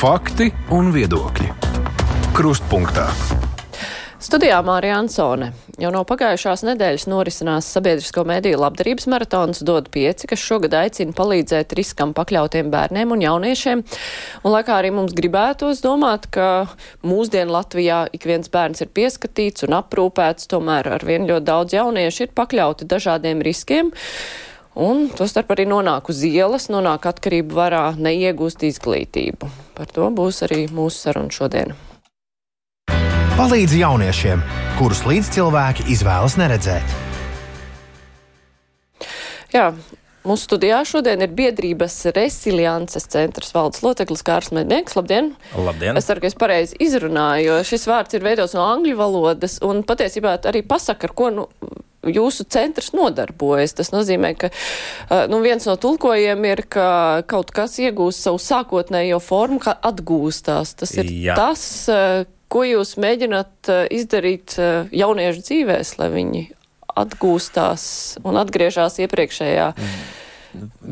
Fakti un viedokļi. Krustpunktā. Studijā Mārija Ansone. Jau no pagājušās nedēļas norisinās sabiedrisko mediju labdarības maratons dod pieci, kas šogad aicina palīdzēt riskam pakļautiem bērniem un jauniešiem. Un laikā arī mums gribētos domāt, ka mūsdienu Latvijā ik viens bērns ir pieskatīts un aprūpēts, tomēr ar vien ļoti daudz jauniešu ir pakļauti dažādiem riskiem. Un tostarp arī nonāk uz ielas, nonāk atkarību varā, neiegūst izglītību. Par to būs arī mūsu saruna šodien. Palīdz jauniešiem, kurus līdzcilvēki izvēlas neredzēt. Jā, Mūsu studijā šodien ir biedrības resiliences centrs valdes loceklis Kārs Mednieks. Labdien! Labdien! Es ceru, ka es pareizi izrunāju, jo šis vārds ir veidots no angļu valodas un patiesībā arī pasaka, ar ko nu, jūsu centrs nodarbojas. Tas nozīmē, ka nu, viens no tulkojiem ir, ka kaut kas iegūst savu sākotnējo formu, kā atgūstās. Tas ir Jā. tas, ko jūs mēģināt izdarīt jauniešu dzīvēs, lai viņi atgūstās un atgriežas iepriekšējā mm.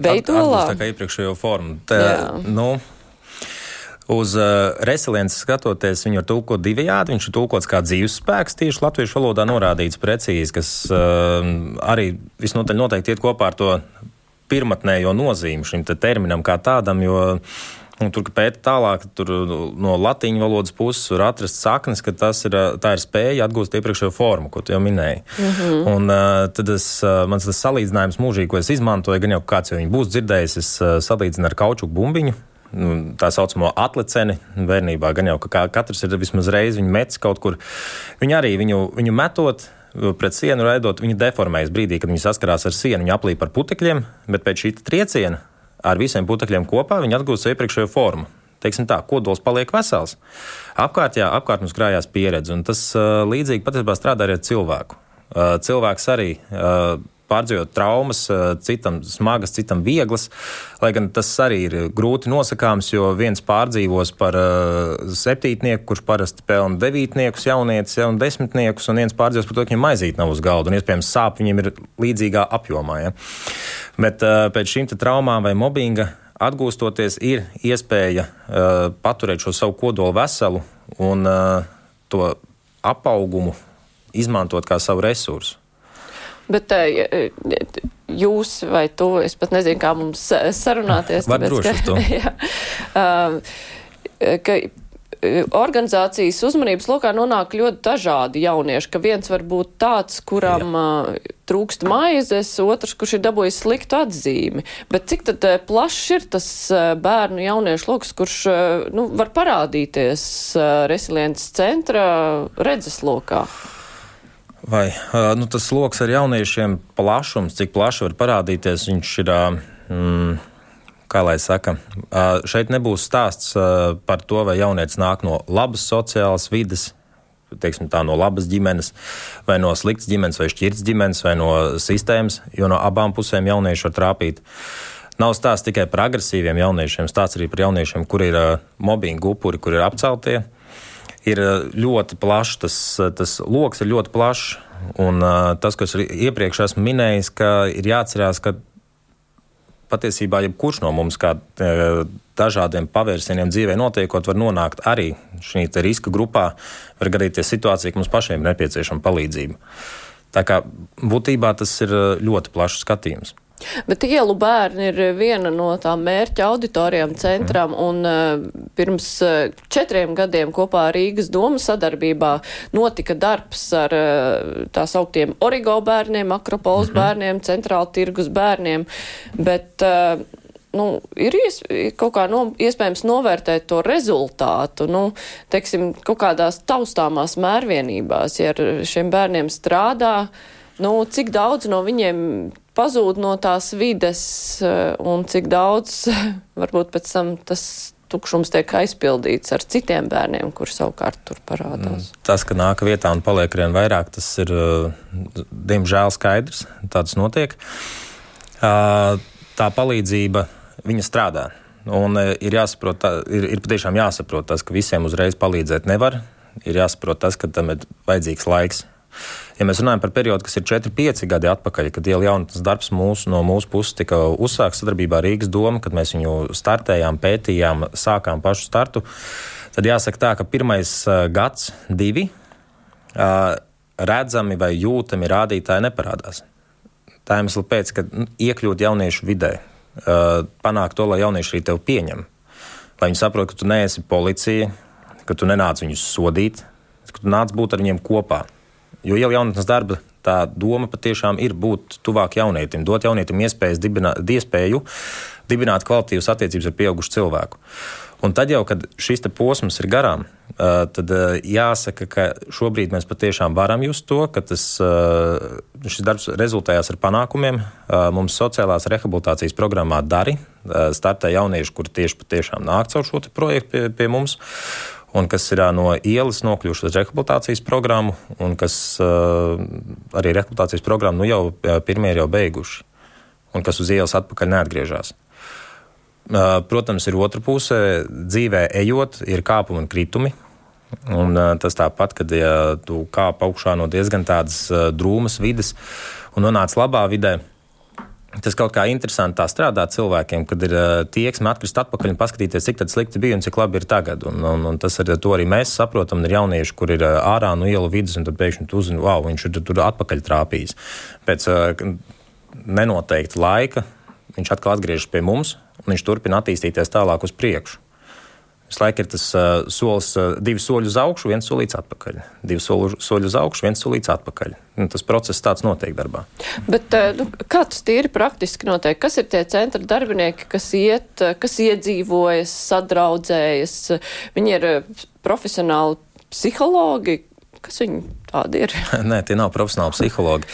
veidolā. Tā kā iepriekšējo formu. Tā, nu, Uz uh, resilienci skatoties, viņu var tulkot divējādi. Viņš ir tulkots kā dzīves spēks, tieši latviešu valodā norādīts precīzi, kas uh, arī visnotaļ noteikti iet kopā ar to pirmatnējo nozīmi šim te terminam kā tādam, jo Un tur, kad pēta tālāk, tur no latīņu valodas puses var atrast saknes, ka tas ir, tā ir spēja atgūst iepriekšējo formu, ko tu jau minēji. Mm -hmm. Un uh, tad es, uh, mans tas salīdzinājums mūžīgi, ko es izmantoju, gan jau kāds jau būs dzirdējis, es uh, salīdzinu ar kaučuku bumbiņu. Nu, tā saucamo atliceni bērnībā, gan jau ka katrs ir vismaz reizi metis kaut kur. Viņi arī viņu, viņu metot, pret sienu raidot, viņi deformējas brīdī, kad viņi saskarās ar sienu, viņi aplīp ar putekļiem, bet pēc šī trieciena ar visiem putekļiem kopā viņi atgūst iepriekšējo formu. Teiksim tā, kodols paliek vesels. Apkārt, jā, apkārt mums krājās pieredze, un tas uh, līdzīgi patiesībā strādā arī ar cilvēku. Uh, cilvēks arī uh, pārdzīvot traumas, citam smagas, citam vieglas. Lai gan tas arī ir grūti nosakāms, jo viens pārdzīvos par septītnieku, kurš parasti pelna devītniekus, jaunietis, ja, un desmitniekus, un viens pārdzīvos par to, ka viņam maizīt nav uz galda, un iespējams sāp viņiem ir līdzīgā apjomā. Ja. Bet pēc šīm traumām vai mobbinga atgūstoties, ir iespēja uh, paturēt šo savu kodolu veselu un uh, to apaugumu izmantot kā savu resursu. Bet jūs vai tu, es pat nezinu, kā mums sarunāties. Var droši uz to. jā, ka, organizācijas uzmanības lokā nonāk ļoti dažādi jaunieši, ka viens var būt tāds, kuram Jā. trūkst maizes, otrs, kurš ir dabūjis sliktu atzīmi. Bet cik tad plašs ir tas bērnu jauniešu lokus, kurš nu, var parādīties resiliences centra redzeslokā? Vai nu, tas lokus ar jauniešiem plašums, cik plaši var parādīties, viņš ir. Mm, kā lai saka, šeit nebūs stāsts par to, vai jaunietis nāk no labas sociālas vides, teiksim, tā, no labas ģimenes, vai no sliktas ģimenes, vai šķirtas ģimenes, vai no sistēmas, jo no abām pusēm jaunieši var trāpīt. Nav stāsts tikai par agresīviem jauniešiem, stāsts arī par jauniešiem, kur ir mobbinga upuri, kur ir apceltie ir eh, ļoti plašs, tas, eh, tas lokus ir ļoti plašs. Un uh, tas, ko es iepriekš esmu minējis, ka ir jāatcerās, ka patiesībā jebkurš no mums, kā dažādiem pavērsieniem dzīvē notiekot, var nonākt arī šī riska grupā, var gadīties situācija, ka mums pašiem ir nepieciešama palīdzība. Tā kā būtībā tas ir ļoti plašs skatījums. Bet ielu bērni ir viena no tām mērķa auditorijām centram, mm. un uh, pirms uh, četriem gadiem kopā ar Rīgas domu sadarbībā notika darbs ar uh, tā sauktiem origo bērniem, akropols mm -hmm. bērniem, centrāla tirgus bērniem, bet uh, nu, ir ies, kaut kā no, iespējams novērtēt to rezultātu, nu, teiksim, kaut kādās taustāmās mērvienībās, ja ar šiem bērniem strādā, nu, cik daudz no viņiem pazūd no tās vides eh, un cik daudz varbūt pēc tam tas tukšums tiek aizpildīts ar citiem bērniem, kur savukārt tur parādās. Mm, tas, ka nāk vietā un paliek vien vairāk, tas ir eh, diemžēl skaidrs. Tāds notiek. Tā palīdzība, viņa strādā. Un eh, ir jāsaprot, ir, ir patiešām jāsaprot tas, ka visiem uzreiz palīdzēt nevar. Ir jāsaprot tas, ka tam ir vajadzīgs laiks Ja mēs runājam par periodu, kas ir 4-5 gadi atpakaļ, kad iela jaunatnes darbs mūsu, no mūsu puses tika uzsākts sadarbībā ar Rīgas domu, kad mēs viņu startējām, pētījām, sākām pašu startu, tad jāsaka tā, ka pirmais gads, divi, redzami vai jūtami rādītāji neparādās. Tā iemesla pēc, ka nu, iekļūt jauniešu vidē, panākt to, lai jaunieši arī tevi pieņem, lai viņi saprotu, ka tu neesi policija, ka tu nenāc viņus sodīt, ka tu nāc būt ar viņiem kopā. Jo iela jaunatnes darba tā doma patiešām ir būt tuvāk jaunietim, dot jaunietim dibināt, iespēju dibināt kvalitīvas attiecības ar pieaugušu cilvēku. Un tad jau, kad šis posms ir garām, tad jāsaka, ka šobrīd mēs patiešām varam just to, ka tas, šis darbs rezultējās ar panākumiem. Mums sociālās rehabilitācijas programmā Dari startē jaunieši, kuri tieši patiešām nāk caur šo projektu pie, pie mums un kas ir no ielas nokļuvuši uz rehabilitācijas programmu, un kas arī rehabilitācijas programmu nu jau pirmie ir jau beiguši, un kas uz ielas atpakaļ neatgriežas. Protams, ir otra puse. Dzīvē ejot, ir kāpumi un kritumi. Un, tas tāpat, kad ja tu kāp augšā no diezgan tādas drūmas vidas un nonāc labā vidē, Tas kaut kā interesanti strādā cilvēkiem, kad ir uh, tieksme atkrist atpakaļ un paskatīties, cik slikti bija un cik labi ir tagad. Un, un, un tas ar to arī mēs saprotam. Ir jaunieši, kur ir uh, ārā no ielu vidus, un tad pēkšņi tu uzzini, wow, viņš ir tur atpakaļ trāpījis. Pēc uh, nenoteikta laika viņš atkal atgriežas pie mums, un viņš turpina attīstīties tālāk uz priekšu. Visu laiku ir tas uh, solis, uh, divi soļi uz augšu, viens solīts atpakaļ. Divi soļi, uz augšu, viens solīts atpakaļ. Un tas process tāds notiek darbā. Bet uh, nu, kā tas tīri praktiski notiek? Kas ir tie centra darbinieki, kas iet, kas iedzīvojas, sadraudzējas? Viņi ir profesionāli psihologi, Kas viņi tādi ir? Nē, tie nav profesionāli psihologi.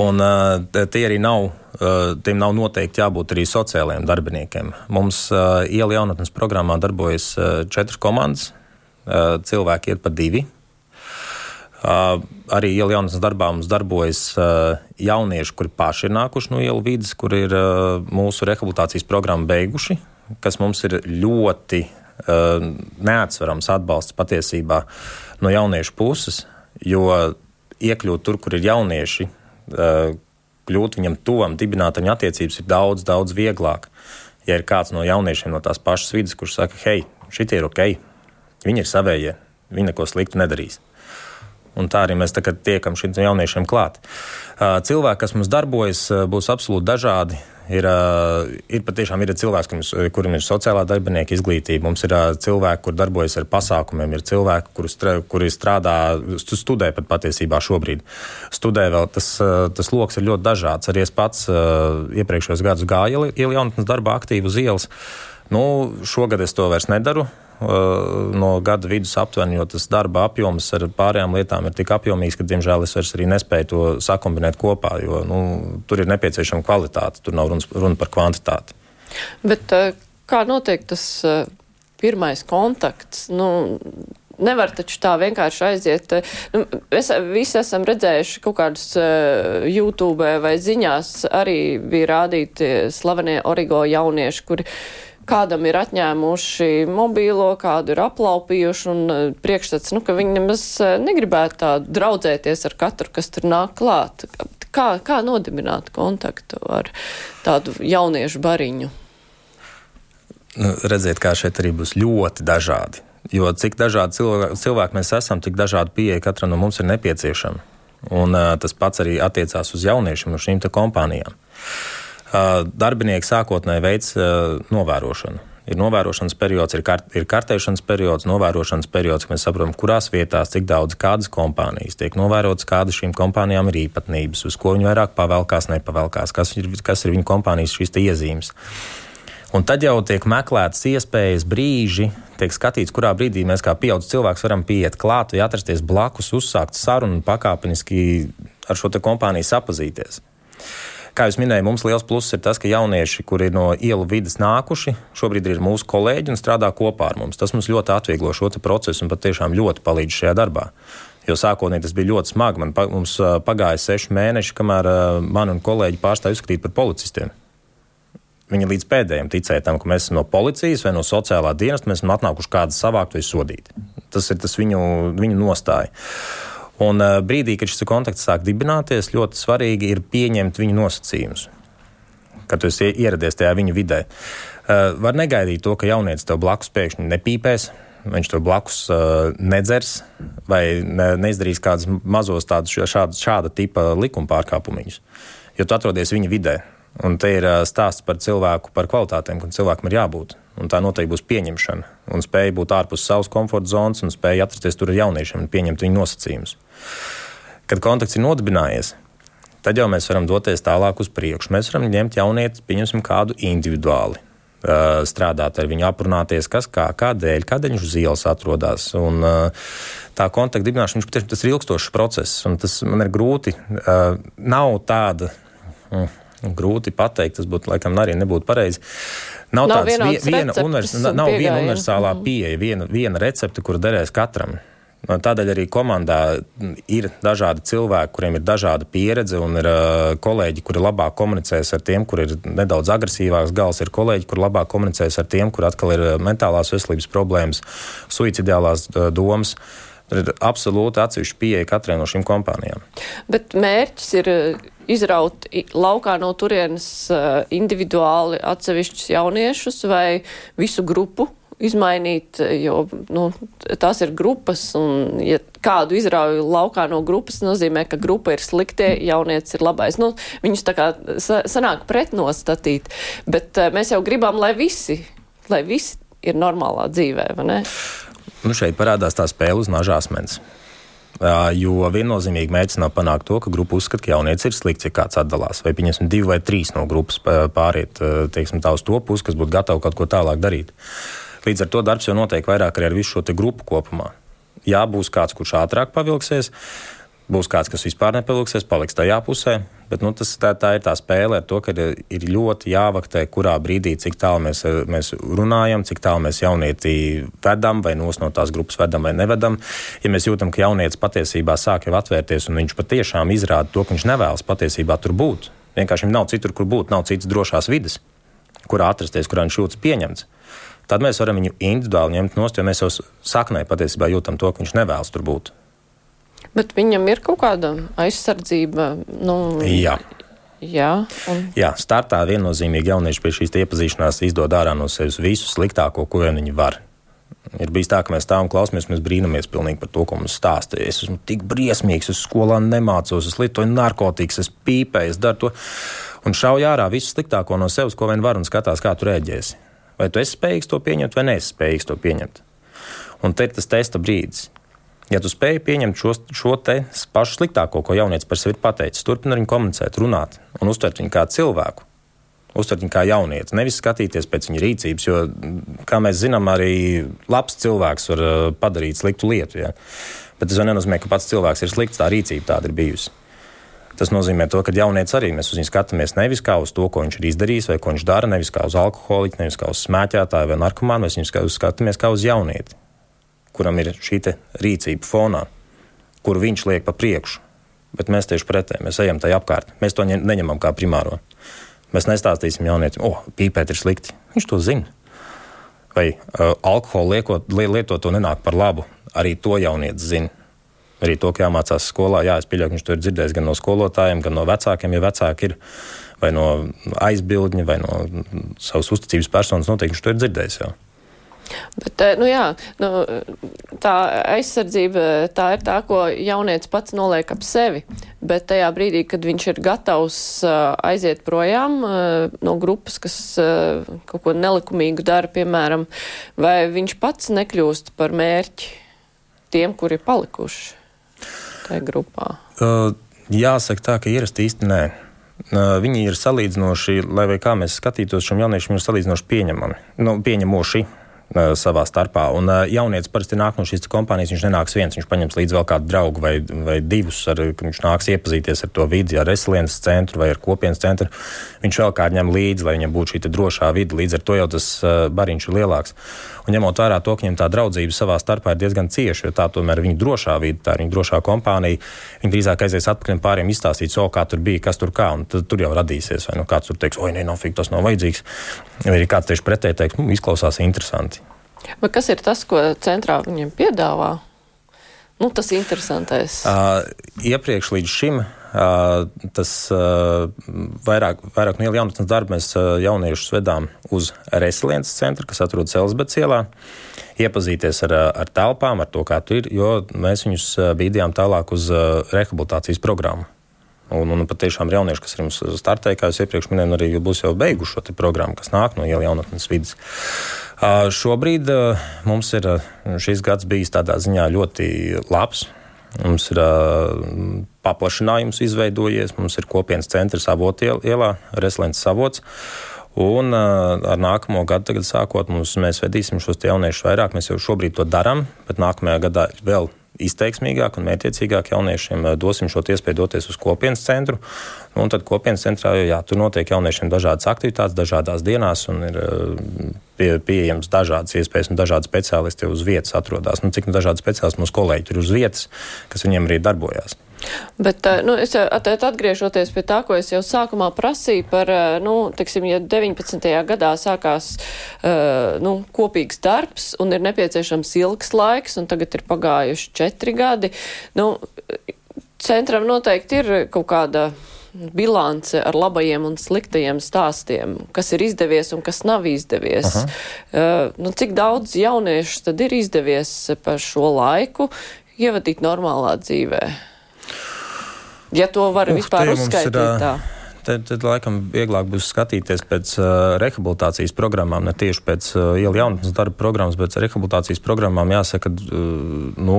Un uh, tie arī nav, tiem nav noteikti jābūt arī sociālajiem darbiniekiem. Mums uh, iela jaunatnes programmā darbojas uh, četras komandas, cilvēki iet pa divi. Arī iela jaunatnes darbā mums darbojas jaunieši, kuri paši ir nākuši no ielu vidas, kur ir mūsu rehabilitācijas programmu beiguši, kas mums ir ļoti neatsverams atbalsts patiesībā. No jauniešu puses, jo iekļūt tur, kur ir jaunieši, kļūt viņam tuvam, dibināt viņa attiecības ir daudz, daudz vieglāk. Ja ir kāds no jauniešiem no tās pašas vidas, kurš saka, hei, šitie ir ok, viņi ir savējie, viņi neko sliktu nedarīs. Un tā arī mēs tiekam šiem jauniešiem klāt. Cilvēki, kas mums darbojas, būs absolūti dažādi. Ir, ir patiešām ir cilvēks, kuriem ir sociālā darbinieka izglītība. Mums ir cilvēki, kur darbojas ar pasākumiem, ir cilvēki, kuri, kuri strādā, studē pat patiesībā šobrīd. Studē vēl tas, tas lokus ir ļoti dažāds. Arī es pats iepriekšējos gadus gāju ielu jaunatnes darbā aktīvi uz ielas. Nu, šogad es to vairs nedaru. Uh, no gada vidus aptuveni, jo tas darba apjoms ar pārējām lietām ir tik apjomīgs, ka, diemžēl, es vairs arī nespēju to sakombinēt kopā, jo nu, tur ir nepieciešama kvalitāte, tur nav runas, runa par kvantitāti. Bet uh, kā notiek tas uh, pirmais kontakts? Nu, Nevar taču tā vienkārši aiziet. Nu, mēs visi esam redzējuši kaut kādus uh, YouTube vai ziņās arī bija rādīti slavenie origo jaunieši, kuri kādam ir atņēmuši mobīlo, kādu ir aplaupījuši, un e, priekšstats, nu, ka viņi nemaz e, negribētu tā draudzēties ar katru, kas tur nāk klāt. Kā, kā nodibināt kontaktu ar tādu jauniešu bariņu? Nu, redziet, kā šeit arī būs ļoti dažādi. Jo cik dažādi cilvēki, cilvēki mēs esam, tik dažādi pieeja katram no mums ir nepieciešama. Un uh, tas pats arī attiecās uz jauniešiem un šīm kompānijām. Uh, darbinieki sākotnēji veids novērošanu. Ir novērošanas periods, ir, kart, ir kartēšanas periods, novērošanas periods, mēs saprotam, kurās vietās, cik daudz kādas kompānijas tiek novērotas, kādas šīm kompānijām ir īpatnības, uz ko viņi vairāk pavelkās, nepavelkās, kas ir, kas ir viņu kompānijas šīs iezīmes. Un tad jau tiek meklētas iespējas, brīži, tiek skatīts, kurā brīdī mēs kā pieaugušs cilvēks varam pieiet klāt vai atrasties blakus, uzsākt sarunu un pakāpeniski ar šo kompāniju sapazīties. Kā jau minēju, mums liels pluss ir tas, ka jaunieši, kuri no ielu vidas nākuši, šobrīd ir mūsu kolēģi un strādā kopā ar mums. Tas mums ļoti atvieglo šo procesu un patiešām ļoti palīdz šajā darbā. Jo sākotnēji tas bija ļoti smagi. Man, mums pagāja seši mēneši, kamēr mani un kolēģi pārstāja uzskatīt par policistiem. Viņi līdz pēdējiem ticēja tam, ka mēs esam no policijas vai no sociālā dienesta, mēs esam atnākuši kādu savākt vai sodīt. Tas ir tas viņu, viņu nostāja. Un uh, brīdī, kad šis kontakts sāk dibināties, ļoti svarīgi ir pieņemt viņu nosacījumus. Kad tu esi ieradies tajā viņa vidē, uh, var negaidīt to, ka jaunietis tev blakus pēkšņi nepīpēs, viņš tur blakus uh, nedzers vai ne, neizdarīs kādus mazos tādus šāda, šāda tipa likuma pārkāpumus, jo tu atrodies viņa vidē. Un te ir uh, stāsts par cilvēku, par kvalitātēm, kam cilvēkam ir jābūt. Un tā noteikti būs pieņemšana, un spēja būt ārpus savas komforta zonas, un spēja atrasties tur ar jauniešiem un pieņemt viņu nosacījumus. Kad kontakts ir nodibinājies, tad jau mēs varam doties tālāk uz priekšu. Mēs varam ņemt jaunieti, pieņemsim kādu individuāli. Strādāt ar viņu, aprunāties, kas kā, kādēļ, kādēļ viņš uz ielas atrodas. Un, tā kontakta dibināšana patiešām tas ir ilgstošs process, un tas man ir grūti. Nav tāda. Grūti pateikt, tas būtu laikam arī nebūtu pareizi. Nav, nav tāds vi, viena, univers, nav viena universālā mm. pieeja, viena, viena recepte, kur derēs katram. Tādēļ arī komandā ir dažādi cilvēki, kuriem ir dažāda pieredze, un ir kolēģi, kuri labāk komunicēs ar tiem, kur ir nedaudz agresīvāks gals, ir kolēģi, kur labāk komunicēs ar tiem, kur atkal ir mentālās veselības problēmas, suicidālās domas. Ir absolūti atsevišķa pieeja katrai no šīm kompānijām. Bet mērķis ir izraut laukā no turienes individuāli atsevišķus jauniešus vai visu grupu izmainīt, jo nu, tās ir grupas, un ja kādu izrauju laukā no grupas, nozīmē, ka grupa ir sliktie, jaunietis ir labais. Nu, viņus tā kā sanāk pretnostatīt, bet mēs jau gribam, lai visi, lai visi ir normālā dzīvē, vai ne? Nu, šeit parādās tā spēle uz nažā asmens. Jo viennozīmīgi nav panākt to, ka grupa uzskata, ka jaunietis ir slikts, ja kāds atdalās. Vai pieņemsim divi vai trīs no grupas pāriet teiksim, tā uz to pusi, kas būtu gatavi kaut ko tālāk darīt. Līdz ar to darbs jau notiek vairāk arī ar visu šo grupu kopumā. Jā, būs kāds, kurš ātrāk pavilksies, būs kāds, kas vispār nepaliksies, paliks tajā pusē. Bet nu, tas, tā, tā ir tā spēle ar to, ka ir ļoti jāvaktē, kurā brīdī, cik tālu mēs, mēs runājam, cik tālu mēs jaunieti vedam, vai no tās grupas vedam vai nevedam. Ja mēs jūtam, ka jaunietis patiesībā sāk jau atvērties un viņš patiešām izrāda to, ka viņš nevēlas patiesībā tur būt, vienkārši viņam nav citur, kur būt, nav citas drošās vidas, kurā atrasties, kurā viņš jūtas pieņemts tad mēs varam viņu individuāli ņemt nost, jo mēs jau saknē patiesībā jūtam to, ka viņš nevēlas tur būt. Bet viņam ir kaut kāda aizsardzība. Nu, Jā. Jā, un... Jā, startā viennozīmīgi jaunieši pie šīs iepazīšanās izdod ārā no sevis visu sliktāko, ko vien viņi var. Ir bijis tā, ka mēs stāvam klausāmies, mēs brīnamies par to, ko mums stāsta. Es esmu tik briesmīgs, es skolā nemācos, es lietoju narkotikas, es pīpēju, es daru to. Un šauj ārā visu sliktāko no sevis, ko vien var, un skatās, kā tu rēģēsi. Vai tu esi spējīgs to pieņemt, vai neesi spējīgs to pieņemt? Un te ir tas testa brīdis. Ja tu spēj pieņemt šo, šo te pašu sliktāko, ko jaunietis par sevi ir pateicis, turpināt ar viņu komunicēt, runāt un uztvert viņu kā cilvēku, uztvert viņu kā jaunieti, nevis skatīties pēc viņa rīcības, jo, kā mēs zinām, arī labs cilvēks var uh, padarīt sliktu lietu. Ja? Bet tas nenozīmē, ka pats cilvēks ir slikts, tā rīcība tāda ir bijusi. Tas nozīmē, to, ka jaunietis arī mēs uz viņu skatāmies nevis kā uz to, ko viņš ir izdarījis vai ko viņš dara, nevis kā uz alkoholiķu, nevis kā uz smēķētāju vai narkomānu. Mēs viņu skatāmies kā uz jaunieti, kuram ir šī rīcība fonā, kuru viņš liek pa priekšu. Bet mēs tieši pretēji, mēs ejam tajā apkārt. Mēs to neņemam kā primāro. Mēs nestāstīsim jaunietim, o, oh, pīpēt ir slikti. Viņš to zina. Vai uh, alkoholu lietot, lietot to nenāk par labu. Arī to jaunietis zina arī to, ka jāmācās skolā. Jā, es pieļauju, ka viņš to ir dzirdējis gan no skolotājiem, gan no vecākiem, ja vecāki ir vai no aizbildņa, vai no savas uzticības personas. Noteikti viņš to ir dzirdējis. Jau. Bet, eh, nu jā, nu, tā aizsardzība tā ir tā, ko jaunietis pats noliek ap sevi. Bet tajā brīdī, kad viņš ir gatavs uh, aiziet projām uh, no grupas, kas kaut ko nelikumīgu dara, piemēram, vai viņš pats nekļūst par mērķi tiem, kuri ir palikuši? tajā grupā? Uh, jāsaka tā, ka ierasti īsti nē. Viņi ir salīdzinoši, lai kā mēs skatītos, šiem jauniešiem ir salīdzinoši pieņemami, nu, pieņemoši uh, savā starpā. Un uh, jaunietis parasti nāk no šīs kompānijas, viņš nenāks viens, viņš paņems līdzi vēl kādu draugu vai, vai divus, ar, viņš nāks iepazīties ar to vidi, ar resiliences centru vai ar kopienas centru. Viņš vēl kādu ņem līdzi, lai viņam būtu šī drošā vide, līdz ar to jau tas uh, bariņš ir lielāks. Un ņemot vērā to, ka viņiem tā draudzība savā starpā ir diezgan cieša, jo tā tomēr ir viņa drošā vide, tā ir viņa drošā kompānija. Viņi drīzāk aizies atpakaļ un pāriem izstāstīt, so, kā tur bija, kas tur kā, un tad tur jau radīsies. Vai nu kāds tur teiks, oi, nē, fīgi, tas nav vajadzīgs. Vai arī kāds tieši pretēji teiks, nu, izklausās interesanti. Bet kas ir tas, ko centrā viņiem piedāvā? nu, tas interesantais? Uh, iepriekš līdz šim uh, tas uh, vairāk, vairāk no jaunatnes darba mēs uh, jauniešus vedām uz resiliences centru, kas atrodas Elizabetes ielā. Iepazīties ar, ar telpām, ar to, kā tur ir, jo mēs viņus bīdījām tālāk uz rehabilitācijas programmu. Un, un patiešām ir jaunieši, kas ir mums startēji, kā jau iepriekš minēju, arī būs jau beiguši šo programmu, kas nāk no iela jaunatnes vidas. Uh, šobrīd uh, mums ir šis gads bijis tādā ziņā ļoti labs. Mums ir uh, paplašinājums izveidojies, mums ir kopienas centrs avotielā, ielā, Reslēns Savots. Un ar nākamo gadu, tagad sākot, mums, mēs vedīsim šos jauniešus vairāk. Mēs jau šobrīd to darām, bet nākamajā gadā vēl izteiksmīgāk un mērķiecīgāk jauniešiem eh, dosim šo iespēju doties uz kopienas centru. Un tad kopienas centrā jau jā, tur notiek jauniešiem dažādas aktivitātes, dažādās dienās, un ir eh, pie, pieejams dažādas iespējas, un dažādi speciālisti uz vietas atrodas. Nu, cik nu dažādi speciālisti mūsu kolēģi tur uz vietas, kas viņiem arī darbojās. Bet, eh, nu, es atgriežoties pie tā, ko es jau sākumā prasīju par, eh, nu, teiksim, ja 19. gadā sākās, nu, kopīgs darbs un ir nepieciešams ilgs laiks, un tagad ir pagājuši četri gadi, nu, centram noteikti ir kaut kāda bilance ar labajiem un sliktajiem stāstiem, kas ir izdevies un kas nav izdevies. Aha. Uh, nu, cik daudz jauniešu tad ir izdevies par šo laiku ievadīt normālā dzīvē? Ja to var uh, vispār uzskaitīt ir, tā. Tad, tad laikam vieglāk būs skatīties pēc uh, rehabilitācijas programmām, ne tieši pēc uh, ielu jaunatnes darba programmas, bet rehabilitācijas programmām jāsaka, ka uh, nu,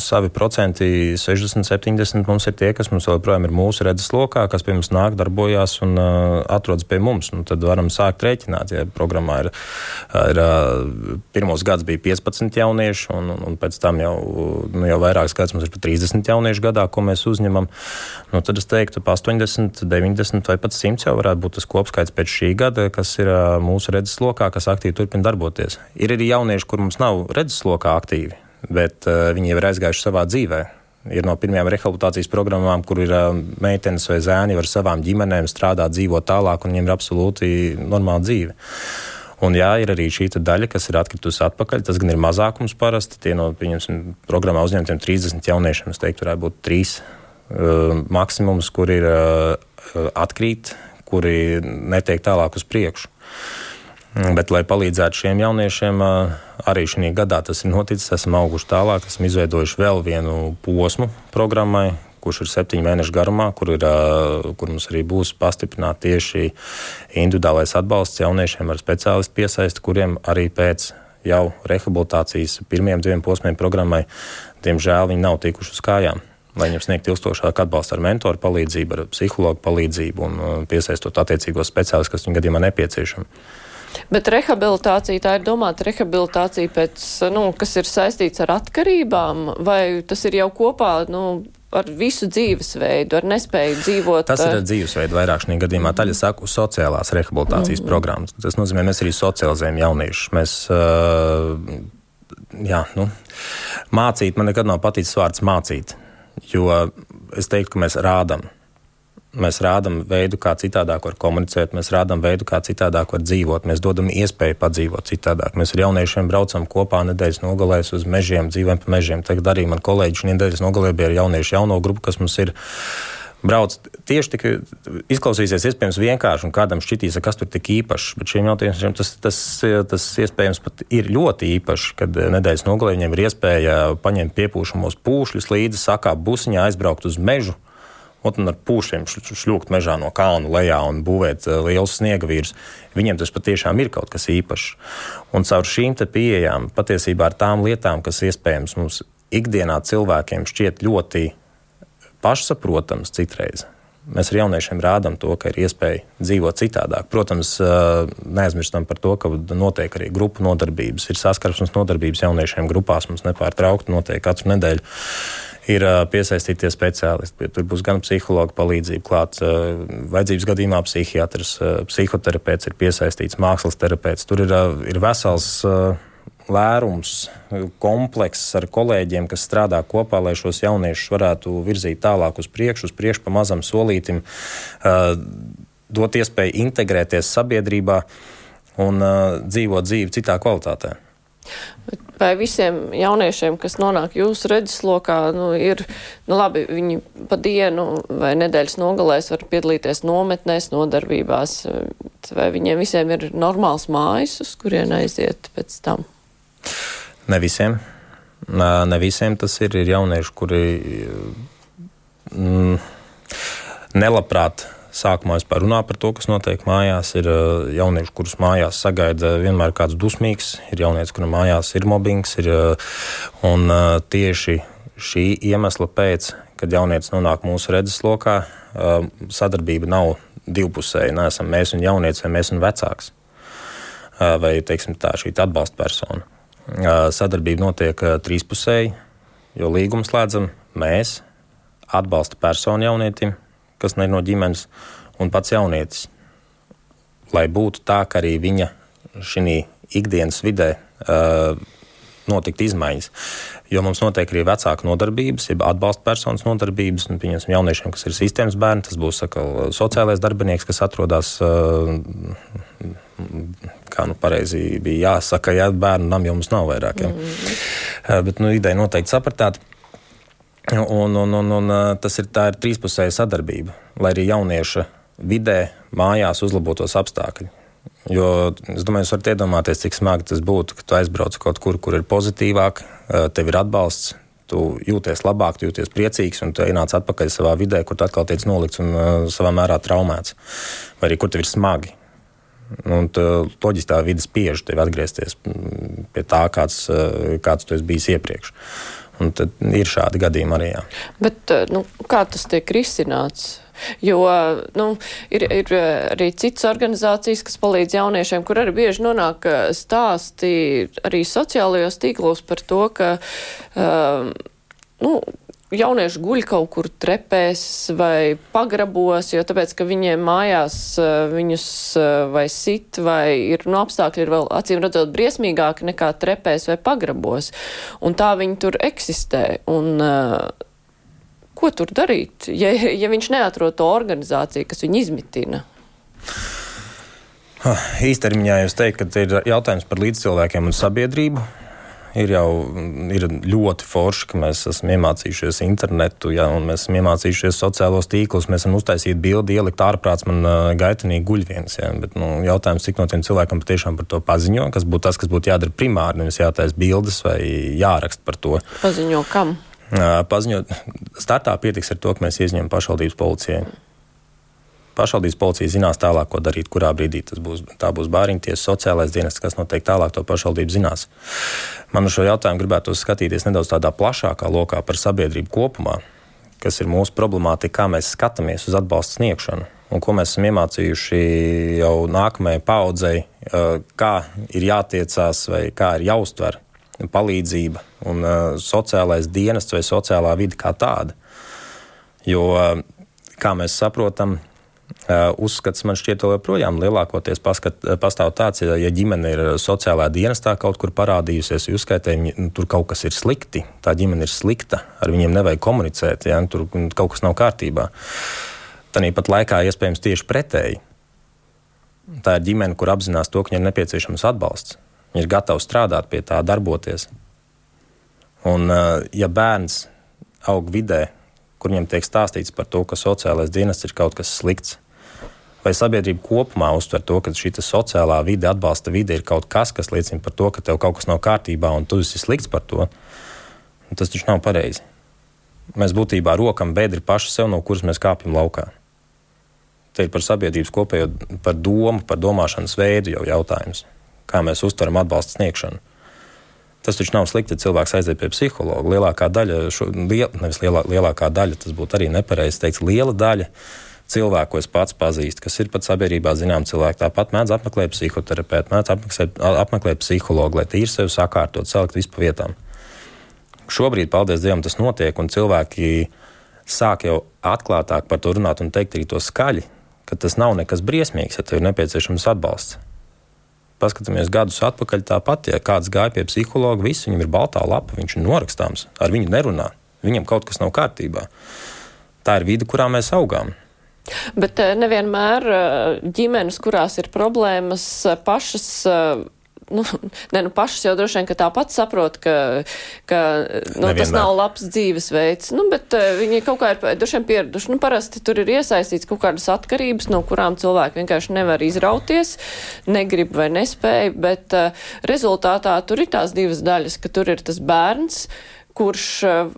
savi procenti, 60, 70 mums ir tie, kas mums joprojām ir mūsu redzes lokā, kas pie mums nāk, darbojās un uh, atrodas pie mums. Nu, tad varam sākt rēķināt, ja programmā ir, ir uh, pirmos gads bija 15 jaunieši, un, un, un pēc tam jau, nu, jau vairākas gadus mums ir pat 30 jaunieši gadā, ko mēs uzņemam. Nu, tad es teiktu, pa 80, 90 50 vai pat 100 jau varētu būt tas kopskaits pēc šī gada, kas ir mūsu redzes lokā, kas aktīvi turpina darboties. Ir arī jaunieši, kur mums nav redzes lokā aktīvi, bet viņi jau ir aizgājuši savā dzīvē. Ir no pirmajām rehabilitācijas programmām, kur ir meitenes vai zēni ar savām ģimenēm strādāt, dzīvot tālāk, un viņiem ir absolūti normāla dzīve. Un jā, ir arī šī daļa, kas ir atkritusi atpakaļ. Tas gan ir mazākums parasti. Tie no programmā uzņemtiem 30 jauniešiem, es teiktu, varētu būt trīs uh, maksimums, kur ir atkrīt, kuri netiek tālāk uz priekšu. Bet, lai palīdzētu šiem jauniešiem, eh, arī šajā gadā tas ir noticis. Esam auguši tālāk, esam izveidojuši vēl vienu posmu programmai, kurš ir septiņu mēnešu garumā, kur, ir, eh, kur mums arī būs pastiprināts tieši individuālais atbalsts jauniešiem ar speciālistu piesaisti, kuriem arī pēc jau rehabilitācijas pirmiem diviem posmiem programmai, diemžēl, viņi nav tikuši uz kājām lai viņam sniegtu ilgstošāku atbalstu ar mentoru palīdzību, ar psihologu palīdzību un uh, piesaistot attiecīgos speciālistus, kas viņam gadījumā nepieciešami. Bet rehabilitācija tā ir domāta rehabilitācija pēc, nu, kas ir saistīts ar atkarībām, vai tas ir jau kopā, nu, ar visu dzīvesveidu, ar nespēju dzīvot. Tas ir uh, dzīvesveids vairāk šajā gadījumā. Taļa saku sociālās rehabilitācijas mm programmas. Tas nozīmē, mēs arī socializējam jauniešus. Mēs, uh, jā, nu, mācīt, man nekad nav paticis vārds mācīt. Jo es teiktu, ka mēs rādām. Mēs rādām veidu, kā citādāk var komunicēt, mēs rādām veidu, kā citādāk var dzīvot. Mēs dodam iespēju padzīvot citādāk. Mēs ar jauniešiem braucam kopā nedēļas nogalēs uz mežiem, dzīvojam pa mežiem. Tagad arī man kolēģi šī nedēļas nogalē bija ar jauniešu jauno grupu, kas mums ir brauc tieši tik izklausīsies iespējams vienkārši, un kādam šķitīs, kas tur tik īpašs. Bet šiem jautājumiem tas, tas, tas iespējams pat ir ļoti īpašs, kad nedēļas nogalē viņiem ir iespēja paņemt piepūšamos pūšļus līdzi, sakāpt busiņā, aizbraukt uz mežu. Un ar pūšiem šļūkt mežā no kalna lejā un būvēt uh, lielus sniega vīrus. Viņiem tas patiešām ir kaut kas īpašs. Un caur šīm pieejām, patiesībā ar tām lietām, kas iespējams mums ikdienā cilvēkiem šķiet ļoti pašsaprotams citreiz. Mēs ar jauniešiem rādām to, ka ir iespēja dzīvot citādāk. Protams, neaizmirstam par to, ka notiek arī grupu nodarbības. Ir saskarsmes nodarbības jauniešiem grupās. Mums nepārtraukti notiek katru nedēļu. Ir piesaistītie speciālisti. Tur būs gan psihologa palīdzība, klāts vajadzības gadījumā psihiatrs, psihoterapeits ir piesaistīts, mākslas terapeits. Tur ir, ir vesels lērums, komplekss ar kolēģiem, kas strādā kopā, lai šos jauniešus varētu virzīt tālāk uz priekšu, uz priekšu pa mazam solītim, dot iespēju integrēties sabiedrībā un dzīvot dzīvi citā kvalitātē. Vai visiem jauniešiem, kas nonāk jūsu redzeslokā, nu, ir, nu labi, viņi pa dienu vai nedēļas nogalēs var piedalīties nometnēs, nodarbībās, vai viņiem visiem ir normāls mājas, uz kurien aiziet pēc tam? Ne visiem. Ne visiem tas ir. Ir jaunieši, kuri mm, nelabprāt sākumā vispār runā par to, kas notiek mājās. Ir jaunieši, kurus mājās sagaida vienmēr kāds dusmīgs, ir jaunieši, kuriem mājās ir mobbings. Ir, un tieši šī iemesla pēc, kad jaunietis nonāk mūsu redzeslokā, sadarbība nav divpusēja. Neesam mēs un jaunietis, vai mēs un vecāks. Vai teiksim, tā šī atbalsta persona. Sadarbība notiek trīspusēji, jo līgumu slēdzam mēs, atbalsta persona jaunietim, kas ne no ģimenes, un pats jaunietis. Lai būtu tā, ka arī viņa šī ikdienas vidē uh, notikt izmaiņas. Jo mums notiek arī vecāku nodarbības, jeb atbalsta personas nodarbības. Un, pieņemsim, jauniešiem, kas ir sistēmas bērni, tas būs sakal, sociālais darbinieks, kas atrodas. Uh, kā nu pareizi bija jāsaka, ja bērnu nam jau mums nav vairāk. Ja. Mm -hmm. Bet nu, ideja noteikti sapratāt. Un, un, un, un tas ir, ir trīspusēja sadarbība, lai arī jaunieša vidē, mājās uzlabotos apstākļi. Jo es domāju, jūs varat iedomāties, cik smagi tas būtu, ka tu aizbrauc kaut kur, kur ir pozitīvāk, tev ir atbalsts, tu jūties labāk, tu jūties priecīgs, un tu ienāc atpakaļ savā vidē, kur tu atkal tiec nolikts un uh, savā mērā traumēts. Vai arī kur tev ir smagi. Un loģiski tā vide spiež tevi atgriezties pie tā, kāds, kāds tu esi bijis iepriekš. Un tad ir šādi gadījumi arī. Jā. Bet eh, nu, kā tas tiek risināts? Jo nu, ir, ir arī citas organizācijas, kas palīdz jauniešiem, kur arī bieži nonāk eh, stāsti arī sociālajos tīklos par to, ka um, nu, jaunieši guļ kaut kur trepēs vai pagrabos, jo tāpēc, ka viņiem mājās eh, viņus eh, vai sit vai ir no nu, apstākļi ir vēl acīm redzot briesmīgāki nekā trepēs vai pagrabos. Un tā viņi tur eksistē. Un, uh, ko tur darīt, ja, ja viņš neatrod to organizāciju, kas viņu izmitina? Īstermiņā jūs teikt, ka ir jautājums par līdzcilvēkiem un sabiedrību ir jau ir ļoti forši, ka mēs esam iemācījušies internetu, ja, un mēs esam iemācījušies sociālos tīklus. Mēs esam uztaisījuši bildi, ielikt ārprāts man uh, gaitanīgi guļ viens. Ja, bet, nu, jautājums, cik no tiem cilvēkiem patiešām par to paziņo, kas būtu tas, kas būtu jādara primāri, nevis jātaisa bildes vai jāraksta par to. Paziņo kam? Uh, paziņot, startā pietiks ar to, ka mēs ieņemam pašvaldības policijai pašvaldības policija zinās tālāk, ko darīt, kurā brīdī tas būs. Tā būs bāriņties, sociālais dienests, kas noteikti tālāk to pašvaldību zinās. Man uz šo jautājumu gribētu skatīties nedaudz tādā plašākā lokā par sabiedrību kopumā, kas ir mūsu problemātika, kā mēs skatāmies uz atbalstu sniegšanu. Un ko mēs esam iemācījuši jau nākamajai paudzei, kā ir jātiecās vai kā ir jāuztver palīdzība un sociālais dienests vai sociālā vide kā tāda. Jo, kā mēs saprotam, uzskats man šķiet, joprojām lielākoties paskat, uh, pastāv tāds, ja, ja ģimene ir sociālā dienestā kaut kur parādījusies, jūs skaitāt, nu, tur kaut kas ir slikti, tā ģimene ir slikta, ar viņiem nevajag komunicēt, ja, tur kaut kas nav kārtībā. Tāpat laikā iespējams tieši pretēji. Tā ir ģimene, kur apzinās to, ka viņai ir nepieciešams atbalsts. Viņa ir gatava strādāt pie tā, darboties. Un, uh, ja bērns aug vidē, kur viņam tiek stāstīts par to, ka sociālais dienests ir kaut kas slikts. Vai sabiedrība kopumā uztver to, ka šī sociālā vide, atbalsta vide ir kaut kas, kas liecina par to, ka tev kaut kas nav kārtībā un tu esi slikts par to? Tas taču nav pareizi. Mēs būtībā rokam bedri paši sev, no kuras mēs kāpjam laukā. Te ir par sabiedrības kopējo, par domu, par domāšanas veidu jau jautājums. Kā mēs uztveram atbalstu sniegšanu. Tas taču nav slikti, ja cilvēks aiziet pie psihologa. Lielākā daļa, šo, liel, nevis lielā, lielākā daļa, tas būtu arī nepareizi teikt, liela daļa cilvēku, ko es pats pazīstu, kas ir pat sabiedrībā zinām cilvēki, tāpat mēdz apmeklēt psihoterapeitu, mēdz apmeklēt, apmeklēt psihologu, lai tīri sevi sakārtot, salikt visu pa vietām. Šobrīd, paldies Dievam, tas notiek, un cilvēki sāk jau atklātāk par to runāt un teikt arī to skaļi, ka tas nav nekas briesmīgs, ja tev ir nepieciešams atbalsts paskatāmies gadus atpakaļ, tāpat, ja kāds gāja pie psihologa, viss viņam ir baltā lapa, viņš ir norakstāms, ar viņu nerunā, viņam kaut kas nav kārtībā. Tā ir vide, kurā mēs augām. Bet eh, nevienmēr eh, ģimenes, kurās ir problēmas, eh, pašas nu, ne, nu pašas jau droši vien, ka tāpat saprot, ka, ka nu, tas nav labs dzīvesveids, nu, bet uh, viņi kaut kā ir droši vien pieraduši. Nu, parasti tur ir iesaistīts kaut kādas atkarības, no kurām cilvēki vienkārši nevar izrauties, negrib vai nespēja, bet uh, rezultātā tur ir tās divas daļas, ka tur ir tas bērns, kurš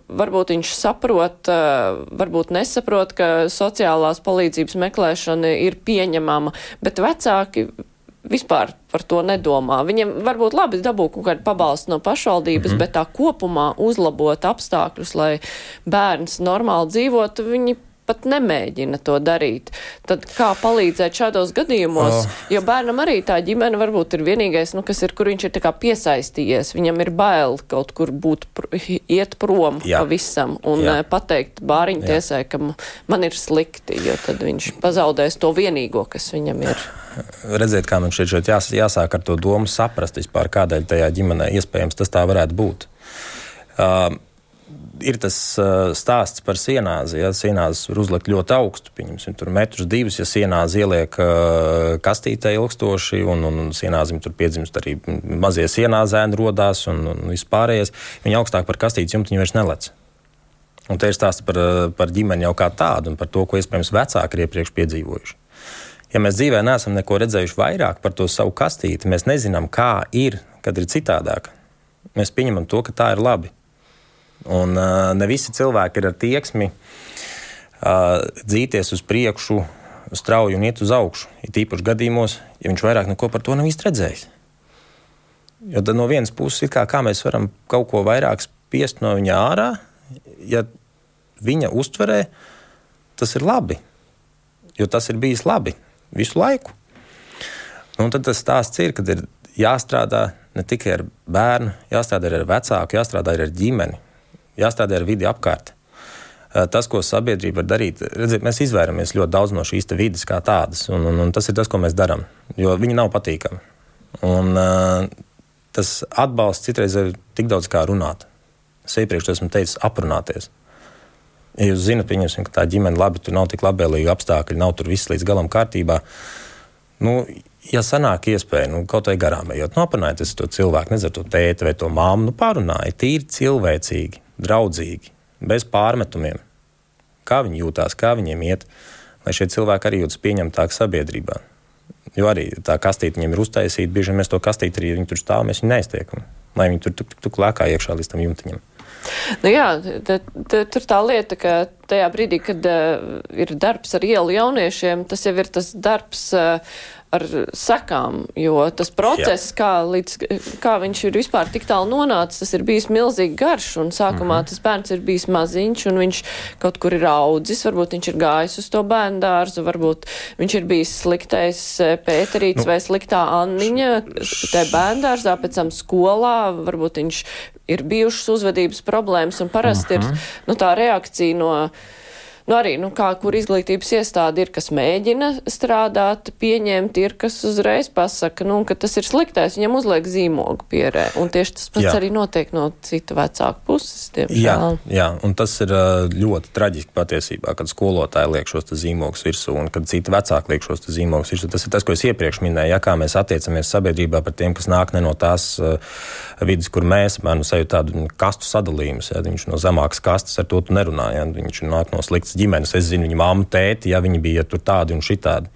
varbūt viņš saprot, varbūt nesaprot, ka sociālās palīdzības meklēšana ir pieņemama, bet vecāki vispār par to nedomā. Viņiem varbūt labi dabū kaut kādu pabalstu no pašvaldības, mm -hmm. bet tā kopumā uzlabot apstākļus, lai bērns normāli dzīvotu, viņi pat nemēģina to darīt. Tad kā palīdzēt šādos gadījumos? Oh. Jo bērnam arī tā ģimene varbūt ir vienīgais, nu, kas ir, kur viņš ir piesaistījies. Viņam ir bail kaut kur būt, iet prom Jā. pavisam un Jā. Eh, pateikt bāriņu tiesai, ka man ir slikti, jo tad viņš pazaudēs to vienīgo, kas viņam ir redzēt, kā man šeit, šeit jās, jāsāk ar to domu saprast vispār, kādēļ tajā ģimenē iespējams tas tā varētu būt. Uh, ir tas uh, stāsts par sienāzi. Ja sienāzi var uzlikt ļoti augstu, pieņemsim, tur metrus divus, ja sienāzi ieliek uh, kastītē ilgstoši, un, un, un sienāzim tur piedzimst arī mazie sienāzēni rodās un, un vispārējais. Viņi augstāk par kastītes jumtu vairs nelec. Un te ir stāsts par, par ģimeni jau kā tādu un par to, ko iespējams vecāki ir iepriekš piedzīvojuši. Ja mēs dzīvē neesam neko redzējuši vairāk par to savu kastīti, mēs nezinām, kā ir, kad ir citādāk. Mēs pieņemam to, ka tā ir labi. Un uh, ne visi cilvēki ir ar tieksmi uh, dzīties uz priekšu, strauji un iet uz augšu. Ir tīpaši gadījumos, ja viņš vairāk neko par to nav redzējis. Jo no vienas puses, kā, kā mēs varam kaut ko vairāk spiest no viņa ārā, ja viņa uztverē tas ir labi. Jo tas ir bijis labi visu laiku. Nu, tad tas stāsts ir, kad ir jāstrādā ne tikai ar bērnu, jāstrādā arī ar vecāku, jāstrādā arī ar ģimeni, jāstrādā ar vidi apkārt. Eh, tas, ko sabiedrība var darīt, redziet, mēs izvairamies ļoti daudz no šīs vidas kā tādas, un, un, un tas ir tas, ko mēs darām, jo viņi nav patīkami. Un, uh, tas atbalsts citreiz ir tik daudz kā runāt. Es iepriekš esmu teicis, aprunāties. Ja jūs zinat, ka tā ģimene labi, tur nav tik labvēlīgi apstākļi, nav tur viss līdz galam kārtībā. Nu, ja sanāk iespēja, nu, kaut vai garām ejot, nu, aprunājieties to cilvēku, nezinu, to tēti vai to māmu, nu, pārunājiet, tīri cilvēcīgi, draudzīgi, bez pārmetumiem. Kā viņi jūtās, kā viņiem iet, lai šie cilvēki arī jūtas pieņemtāk sabiedrībā. Jo arī tā kastīte viņiem ir uztaisīta, bieži vien mēs to kastīti arī viņi tur stāv, mēs viņu neiztiekam, lai viņi tur tuk, tuk lēkā iekšā līdz tam jumtiņam. Nu jā, tur tā lieta, ka tajā brīdī, kad uh, ir darbs ar ielu jauniešiem, tas jau ir tas darbs. Uh, ar sekām, jo tas process, Jā. kā, līdz, kā viņš ir vispār tik tālu nonācis, tas ir bijis milzīgi garš, un sākumā mm -hmm. tas bērns ir bijis maziņš, un viņš kaut kur ir audzis, varbūt viņš ir gājis uz to bērnu dārzu, varbūt viņš ir bijis sliktais e, Pēterīts nu, vai sliktā Anniņa, te bērnu dārzā, pēc tam skolā, varbūt viņš ir bijušas uzvedības problēmas, un parasti -hmm. ir mhm. nu, tā reakcija no Nu, arī, nu, kā kur izglītības iestāde ir, kas mēģina strādāt, pieņemt, ir, kas uzreiz pasaka, nu, ka tas ir sliktais, viņam uzliek zīmogu pierē. Un tieši tas pats jā. arī notiek no citu vecāku puses, diemžēl. Jā, jā, un tas ir ļoti traģiski patiesībā, kad skolotāji liek šos zīmogus virsū un kad citi vecāki liek šos zīmogus virsū. Tas ir tas, ko es iepriekš minēju, ja kā mēs attiecamies sabiedrībā par tiem, kas nāk ne no tās vidas, kur mēs, man sajūt tādu kastu sadalījumu, ja viņš no zemākas kastes ar to nerunā, ja viņš nāk no sliktas ģimenes. Es zinu viņa māmu, tēti, ja viņi bija tur tādi un šitādi.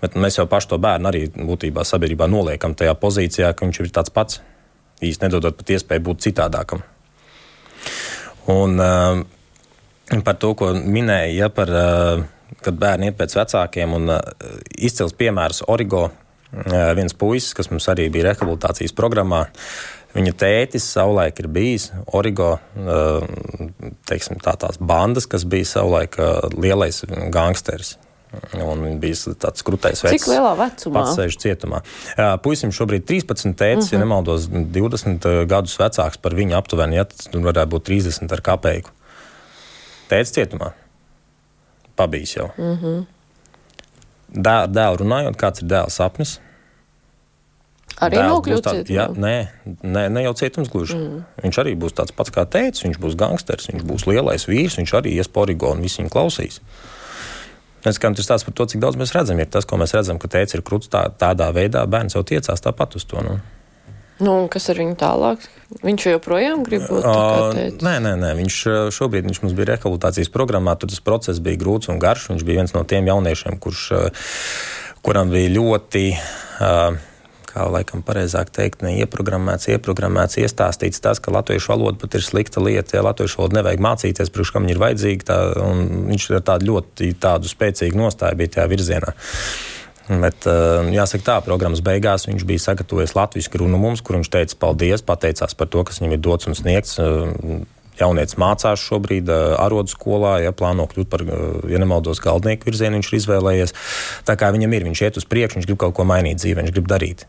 Bet mēs jau pašu to bērnu arī būtībā sabiedrībā noliekam tajā pozīcijā, ka viņš ir tāds pats, īsti nedodot pat iespēju būt citādākam. Un uh, par to, ko minēja, ja, par, uh, kad bērni iet pēc vecākiem, un uh, izcils piemērs Origo, viens puisis, kas mums arī bija rehabilitācijas programmā, uh, Viņa tētis savulaik ir bijis Origo, teiksim, tā tās bandas, kas bija savulaik lielais gangsteris. Un viņš bija tāds krūtais vecs. Cik lielā vecumā? Pats sēž cietumā. Puisim šobrīd 13, tētis, uh -huh. ja mhm. nemaldos, 20 gadus vecāks par viņu aptuveni, ja tas varētu būt 30 ar kapeiku. Tētis cietumā. Pabijis jau. Uh mhm. -huh. Dēl, dēlu runājot, kāds ir dēls sapnis? Arī nokļūt cietumā? Jā, nē, nē, ne jau cietums gluži. Mm. Viņš arī būs tāds pats kā teicis, viņš būs gangsters, viņš būs lielais vīrs, viņš arī ies pa origonu, visi viņu klausīs. Es kā tas stāsta par to, cik daudz mēs redzam, ir tas, ko mēs redzam, ka teicis ir krūts tā, tādā veidā, bērns jau tiecās tāpat uz to. Nu. Nu, kas ar viņu tālāk? Viņš joprojām grib būt tāds - nē, nē, nē. Viņš šobrīd viņš mums bija rehabilitācijas programmā. Tur tas process bija grūts un garš. Viņš bija viens no tiem jauniešiem, kurš, kuram bija ļoti. Kā laikam pareizāk teikt, neieprogrammēts, ieprogrammēts, iestāstīts tas, ka latviešu valoda pat ir slikta lieta. Ja latviešu valodu nevajag mācīties, priekš kam viņa ir vajadzīga, tā, viņš ir tādu ļoti tādu spēcīgu nostāju bija tajā virzienā. Bet, eh, jāsaka, tā programmas beigās viņš bija sagatavojis latviešu runu mums, kur viņš teica paldies, pateicās par to, kas viņam ir dots un sniegts. Eh, jaunietis mācās šobrīd eh, arodu skolā, ja plāno kļūt par, ja nemaldos, galdnieku virzienu, viņš ir izvēlējies. Tā kā viņam ir, viņš iet uz priekšu, viņš grib kaut ko mainīt dzīvē, viņš grib darīt.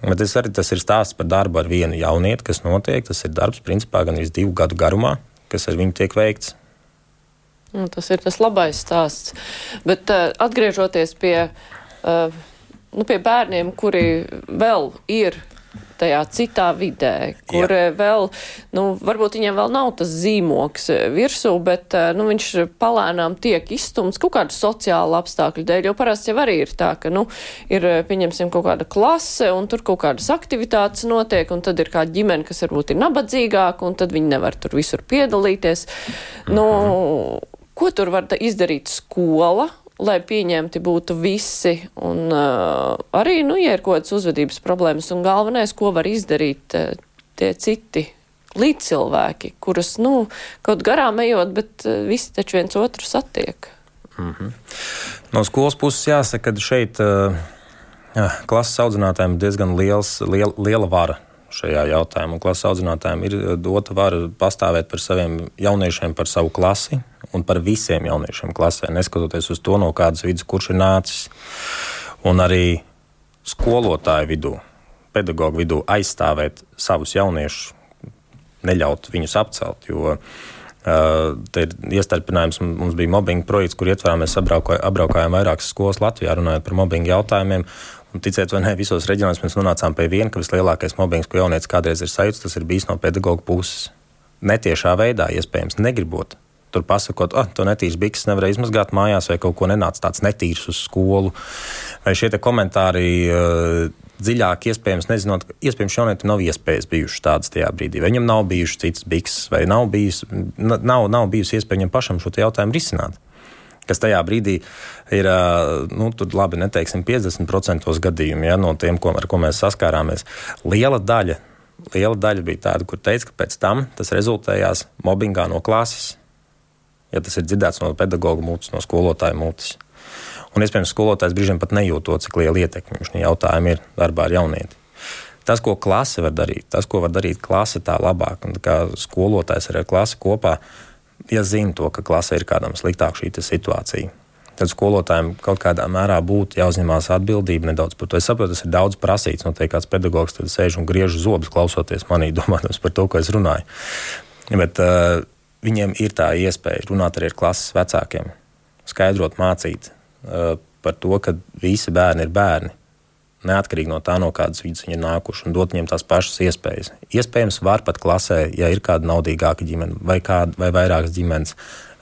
Bet tas arī tas ir stāsts par darbu ar vienu jaunieti, kas notiek. Tas ir darbs, principā, gan divu gadu garumā, kas ar viņu tiek veikts. Nu, tas ir tas labais stāsts. Bet uh, atgriežoties pie uh, nu, pie bērniem, kuri vēl ir tajā citā vidē, kur Jā. vēl, nu, varbūt viņiem vēl nav tas zīmoks virsū, bet, nu, viņš palēnām tiek izstumts kaut kādu sociālu apstākļu dēļ, jo parasti jau arī ir tā, ka, nu, ir, pieņemsim, kaut kāda klase, un tur kaut kādas aktivitātes notiek, un tad ir kāda ģimene, kas varbūt ir nabadzīgāka, un tad viņi nevar tur visur piedalīties. Nu, ko tur var izdarīt skola? Lai pieņemti būtu visi, un uh, arī, nu, ja ir kaut kādas uzvedības problēmas, un galvenais, ko var izdarīt uh, tie citi līdzcilvēki, kurus, nu, kaut garām ejot, bet uh, visi taču viens otru satiek. Mm -hmm. No skolas puses jāsaka, ka šeit uh, klases audzinātājiem ir diezgan liels, liela, liela vara šajā jautājumā. Klases audzinātājiem ir dota vara pastāvēt par saviem jauniešiem, par savu klasi un par visiem jauniešiem klasē, neskatoties uz to, no kādas vidas kurš ir nācis. Un arī skolotāju vidū, pedagoģu vidū aizstāvēt savus jauniešus, neļaut viņus apcelt. Jo, Uh, te ir iestarpinājums, mums bija mobbinga projekts, kur ietvarā mēs apbraukājām vairākas skolas Latvijā, runājot par mobbinga jautājumiem. Un, ticiet vai nē, visos reģionos mēs nonācām pie viena, ka vislielākais mobbings, ko jaunietis kādreiz ir sajūts, tas ir bijis no pedagoģa puses. Netiešā veidā, iespējams, negribot. Tur pasakot, ah, to netīras bikses nevarēja izmazgāt mājās, vai kaut ko nenāca tāds netīrs uz skolu. Vai šie komentāri uh, dziļāk, iespējams, nezinot, iespējams, jaunietim nav iespējas bijušas tādas tajā brīdī. Vai viņam nav bijušas citas bikses, vai nav, bijis, nav, nav bijusi iespēja viņam pašam šo jautājumu risināt kas tajā brīdī ir, nu, tur labi, neteiksim, 50% gadījumu ja, no tiem, ko, ar ko mēs saskārāmies. Liela daļa, liela daļa bija tāda, kur teica, ka pēc tam tas rezultējās mobbingā no klases. Ja tas ir dzirdēts no pedagoģa mutes, no skolotāja mutes. Un, iespējams, skolotājs brīžiem pat nejūt to, cik liela ietekme šim jautājumam ir darbā ar jaunieti. Tas, ko klase var darīt, tas, ko var darīt klase tā labāk, un kā skolotājs ar klasi kopā, ja zina to, ka klasē ir kādam sliktāk šī situācija. Tad skolotājiem kaut kādā mērā būtu jāuzņemās atbildība nedaudz par to. Es saprotu, tas ir daudz prasīts. Noteikti kāds pedagogs tad sēž un griež zobus, klausoties manī, domājot par to, ko es runāju. Bet uh, viņiem ir tā iespēja runāt arī ar klases vecākiem, skaidrot, mācīt uh, par to, ka visi bērni ir bērni neatkarīgi no tā, no kādas vidas viņi ir nākuši, un dot viņiem tās pašas iespējas. Iespējams, var pat klasē, ja ir kāda naudīgāka ģimene vai, kāda, vai vairākas ģimenes,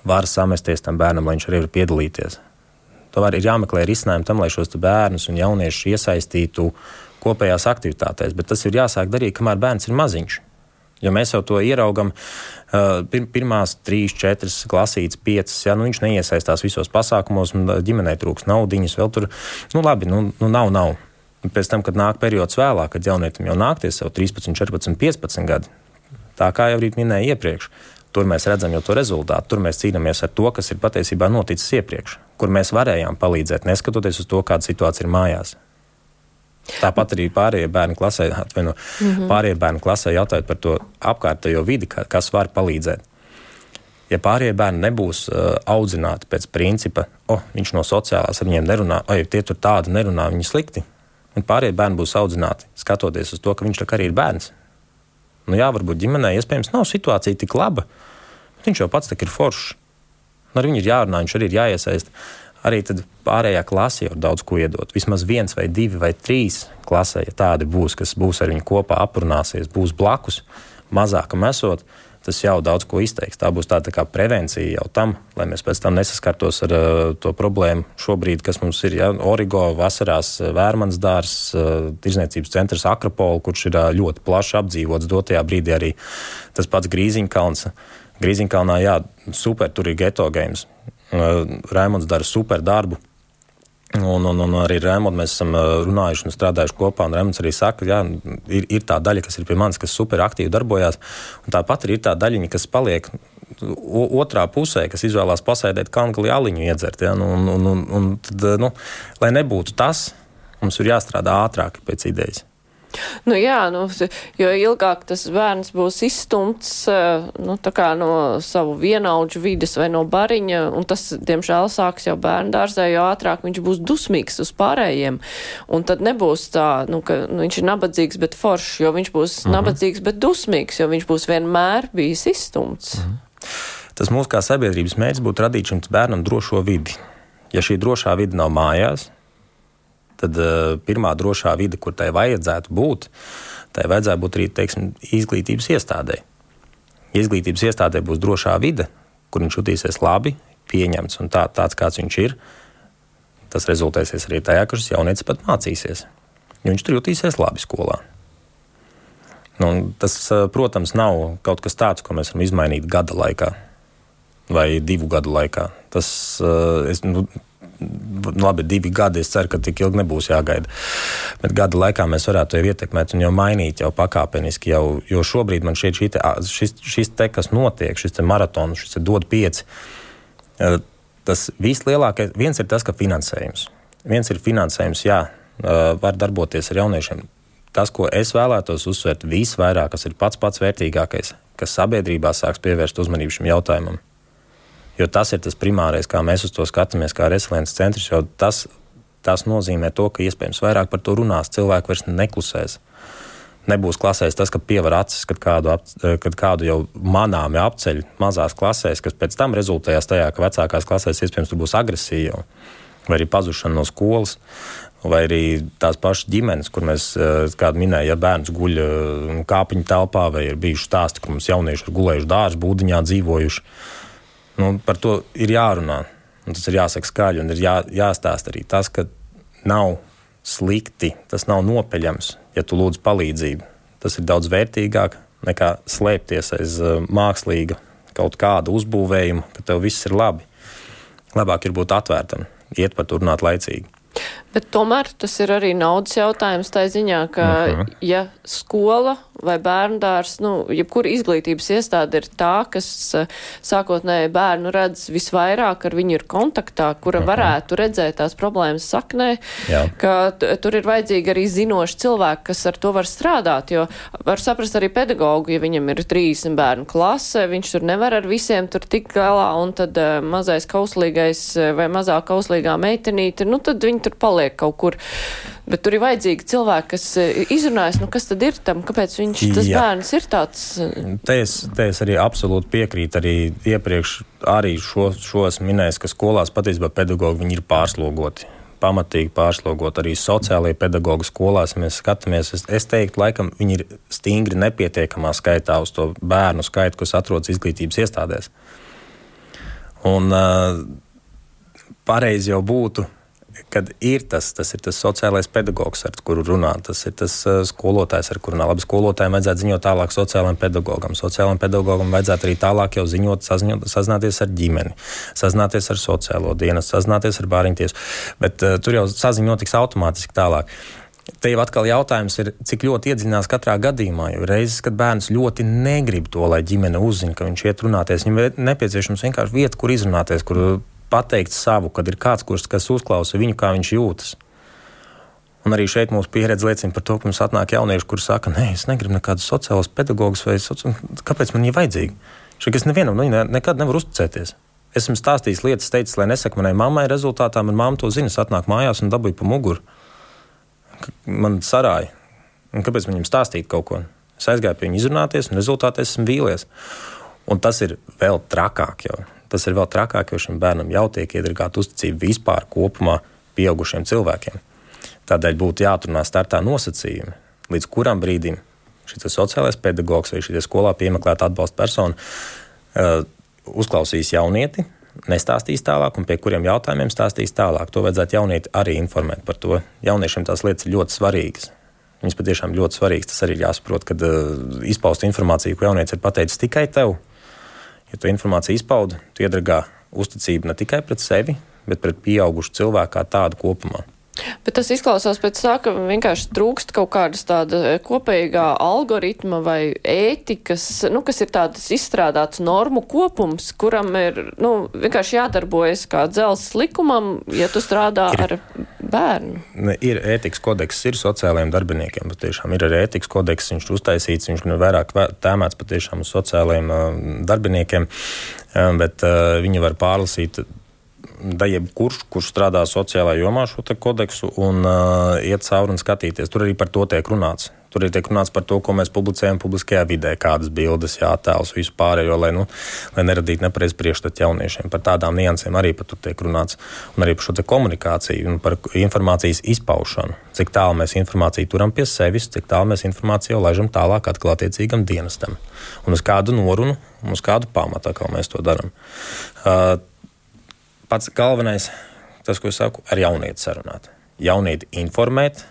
var samesties tam bērnam, lai viņš arī var piedalīties. Tomēr ir jāmeklē risinājumi tam, lai šos bērnus un jauniešus iesaistītu kopējās aktivitātēs, bet tas ir jāsāk darīt, kamēr bērns ir maziņš. Jo mēs jau to ieraugam, uh, pirmās trīs, četras klasītes, piecas, ja nu, viņš neiesaistās visos pasākumos, un ģimenei trūks naudiņas, vēl tur, nu labi, nu, nu nav, nav. Pēc tam, kad nāk periods vēlāk, kad jaunietim jau nākties jau 13, 14, 15 gadi, tā kā jau minēju iepriekš, tur mēs redzam jau to rezultātu. Tur mēs cīnāmies ar to, kas ir patiesībā noticis iepriekš, kur mēs varējām palīdzēt, neskatoties uz to, kāda situācija ir mājās. Tāpat arī pārējie bērni klasē, atvaino, mm -hmm. pārējie bērni klasē jautājot par to apkārtējo vidi, kas var palīdzēt. Ja pārējie bērni nebūs uh, audzināti pēc principa, oh, viņš no sociālās ar viņiem nerunā, oi, tie tur tādi nerunā, viņi slikti, un pārējie bērni būs audzināti, skatoties uz to, ka viņš arī ir bērns. Nu, jā, varbūt ģimenē iespējams nav situācija tik laba, bet viņš jau pats ir foršs. Nu, ar viņu ir jārunā, viņš arī ir jāiesaist. Arī pārējā klasē jau daudz ko iedot. Vismaz viens vai divi vai trīs klasē, ja tādi būs, kas būs ar viņu kopā, aprunāsies, būs blakus, mazākam esot, tas jau daudz ko izteiks. Tā būs tāda tā prevencija jau tam, lai mēs pēc tam nesaskartos ar uh, to problēmu šobrīd, kas mums ir. Ja? Origo vasarās uh, Vērmans dārs, uh, tirzniecības centrs Akropola, kurš ir uh, ļoti plaši apdzīvots dotajā brīdī arī tas pats Grīziņkalns. Grīziņkalnā, jā, super, tur ir geto games. Uh, Raimonds dara super darbu. Un, un, un arī Rēmonds mēs esam runājuši un strādājuši kopā. Rēmonds arī saka, ka ir, ir tā daļa, kas ir pie manis, kas super aktīvi darbojās. Tāpat ir tā daļiņa, kas paliek otrā pusē, kas izvēlās pasēdēt kangali aliņu iedzert. Ja? Nu, un, un, un, un tad, nu, lai nebūtu tas, mums ir jāstrādā ātrāk pēc idejas. Nu, jā, nu, jo ilgāk tas bērns būs izstumts eh, nu, no savu vienaudžu vides vai no bariņa, un tas, diemžēl, sāks jau bērnu dārzē, jo ātrāk viņš būs dusmīgs uz pārējiem. Un tad nebūs tā, nu, ka nu, viņš ir nabadzīgs, bet foršs, jo viņš būs mhm. nabadzīgs, bet dusmīgs, jo viņš būs vienmēr bijis izstumts. Mhm. Tas mūsu kā sabiedrības mērķis būtu radīt šim bērnam drošo vidi. Ja šī drošā vide nav mājās, tad uh, pirmā drošā vide, kur tai vajadzētu būt, tai vajadzētu būt arī teiksim, izglītības iestādē. Ja izglītības iestādē būs drošā vide, kur viņš jutīsies labi, pieņemts un tā, tāds, kāds viņš ir, tas rezultēsies arī tajā, ka šis jaunietis pat mācīsies. Jo viņš tur jutīsies labi skolā. Nu, tas, protams, nav kaut kas tāds, ko mēs varam izmainīt gada laikā vai divu gadu laikā. Tas, es, nu, nu, labi, divi gadi. Es ceru, ka tik ilgi nebūs jāgaida. Bet gada laikā mēs varētu to ietekmēt un jau mainīt jau pakāpeniski. Jau, jo šobrīd man šķiet, šī te, šis, šis te, kas notiek, šis maratons, šis dod pieci. Tas vislielākais, viens ir tas, ka finansējums. Viens ir finansējums, jā, var darboties ar jauniešiem. Tas, ko es vēlētos uzsvērt visvairāk, kas ir pats pats vērtīgākais, kas sabiedrībā sāks pievērst uzmanību šim jautājumam, Jo tas ir tas primārais, kā mēs uz to skatāmies, kā resiliences centrs. Tas, tas nozīmē to, ka iespējams vairāk par to runās, cilvēki vairs neklusēs. Nebūs klasēs tas, ka pievar acis, kad kādu, ap, kad kādu jau manāmi apceļ mazās klasēs, kas pēc tam rezultējās tajā, ka vecākās klasēs iespējams tur būs agresija vai arī pazušana no skolas. Vai arī tās pašas ģimenes, kur mēs, kādā minēja, ja bērns guļ kāpiņu telpā, vai ir bijuši stāsti, ka mums jaunieši ir gulējuši dārza būdiņā, dzīvojuši. Nu, par to ir jārunā. Tas ir jāsaka skaļi un ir jā, jāstāsta arī tas, ka nav slikti, tas nav nopeļams, ja tu lūdz palīdzību. Tas ir daudz vērtīgāk nekā slēpties aiz uh, mākslīga kaut kāda uzbūvējuma, ka tev viss ir labi. Labāk ir būt atvērtam, iet par to runāt laicīgi. Bet tomēr tas ir arī naudas jautājums tā ziņā, ka uh mhm. -huh. ja skola vai bērndārs, nu, jebkura izglītības iestāde ir tā, kas eh, sākotnēji bērnu redz visvairāk, ar viņu ir kontaktā, kura mhm. varētu redzēt tās problēmas saknē, Jā. ka tur ir vajadzīgi arī zinoši cilvēki, kas ar to var strādāt, jo var saprast arī pedagogu, ja viņam ir 30 bērnu klase, viņš tur nevar ar visiem tur tik galā, un tad uh, mazais kauslīgais vai mazā kauslīgā meitenīte, nu, tad viņi tur paliek kaut kur. Bet tur ir vajadzīgi cilvēki, kas eh, izrunājas, nu kas tad ir tam, kāpēc viņš, tas Jā. bērns ir tāds. Te es, te es arī absolūti piekrītu. Arī iepriekš arī šo, šo esmu minējis, ka skolās patiesībā pedagogi ir pārslogoti. Pamatīgi pārslogot arī sociālajie pedagoģi skolās. Mēs skatāmies, es, es teiktu, laikam viņi ir stingri nepietiekamā skaitā uz to bērnu skaitu, kas atrodas izglītības iestādēs. Un uh, pareizi jau būtu kad ir tas, tas ir tas sociālais pedagogs, ar kuru runā, tas ir tas uh, skolotājs, ar kuru runā. Labi, skolotājiem vajadzētu ziņot tālāk sociālajiem pedagogam. Sociālajiem pedagogam vajadzētu arī tālāk jau ziņot, saziņot, sazināties ar ģimeni, sazināties ar sociālo dienas, sazināties ar bāriņtiesu. Bet uh, tur jau saziņa notiks automātiski tālāk. Te jau atkal jautājums ir, cik ļoti iedziļinās katrā gadījumā. Jo reizes, kad bērns ļoti negrib to, lai ģimene uzzina, ka viņš iet runāties, viņam ir nepieciešams vienkārši vieta, kur izrunāties, kur pateikt savu, kad ir kāds, kurš kas uzklausa viņu, kā viņš jūtas. Un arī šeit mūsu pieredze liecina par to, ka mums atnāk jaunieši, kuriem saka, nē, es negribu nekādus sociālus pedagogus, vai soci... kāpēc man viņi vajadzīgi? Šeit es nevienam nu, nekad nevaru uzticēties. Esmu stāstījis lietas, teicis, lai nesaka manai mammai, rezultātā man mamma to zina, atnāk mājās un dabūja pa muguru. Man sarāja. Un kāpēc viņam stāstīt kaut ko? Es aizgāju pie viņa izrunāties, un rezultātā esmu vīlies. Un tas ir vēl trakāk. Jau tas ir vēl trakāk, jo šim bērnam jau tiek iedragāta uzticība vispār kopumā pieaugušiem cilvēkiem. Tādēļ būtu jāatrunā startā nosacījumi, līdz kuram brīdim šis sociālais pedagogs vai šī skolā piemeklēta atbalsta persona uh, uzklausīs jaunieti, nestāstīs tālāk, un pie kuriem jautājumiem stāstīs tālāk. To vajadzētu jaunieti arī informēt par to. Jauniešiem tās lietas ir ļoti svarīgas. Viņas patiešām ļoti svarīgas. Tas arī ir jāsaprot, kad uh, izpaust informāciju, ko jaunietis ir pateicis tikai tev. Ja tu informāciju izpaudi, tu iedragā uzticību ne tikai pret sevi, bet pret pieaugušu cilvēku kā tādu kopumā. Bet tas izklausās pēc tā, ka vienkārši trūkst kaut kādas tāda e, kopīgā algoritma vai ētikas, nu, kas ir tāds izstrādāts normu kopums, kuram ir, nu, vienkārši jādarbojas kā dzels likumam, ja tu strādā ir, ar bērnu. Ne, ir ētikas kodeks, ir sociālajiem darbiniekiem, patiešām ir arī ētikas kodeks, viņš ir uztaisīts, viņš ir vairāk tēmēts patiešām uz sociālajiem uh, darbiniekiem, uh, bet uh, viņi var pārlasīt da jebkurš, kurš strādā sociālajā jomā šo kodeksu un uh, iet cauri un skatīties. Tur arī par to tiek runāts. Tur arī tiek runāts par to, ko mēs publicējam publiskajā vidē, kādas bildes, jātēls, visu pārējo, lai, nu, lai neradītu nepareizu priekšstatu jauniešiem. Par tādām niansēm arī par to tiek runāts. Un arī par šo komunikāciju un par informācijas izpaušanu. Cik tālu mēs informāciju turam pie sevis, cik tālu mēs informāciju laižam tālāk atkal attiecīgam dienestam. Un uz kādu norunu, un uz kādu pamatu mēs to darām. Uh, pats galvenais, tas, ko es saku, ar jaunieti sarunāt. Jaunieti informēt,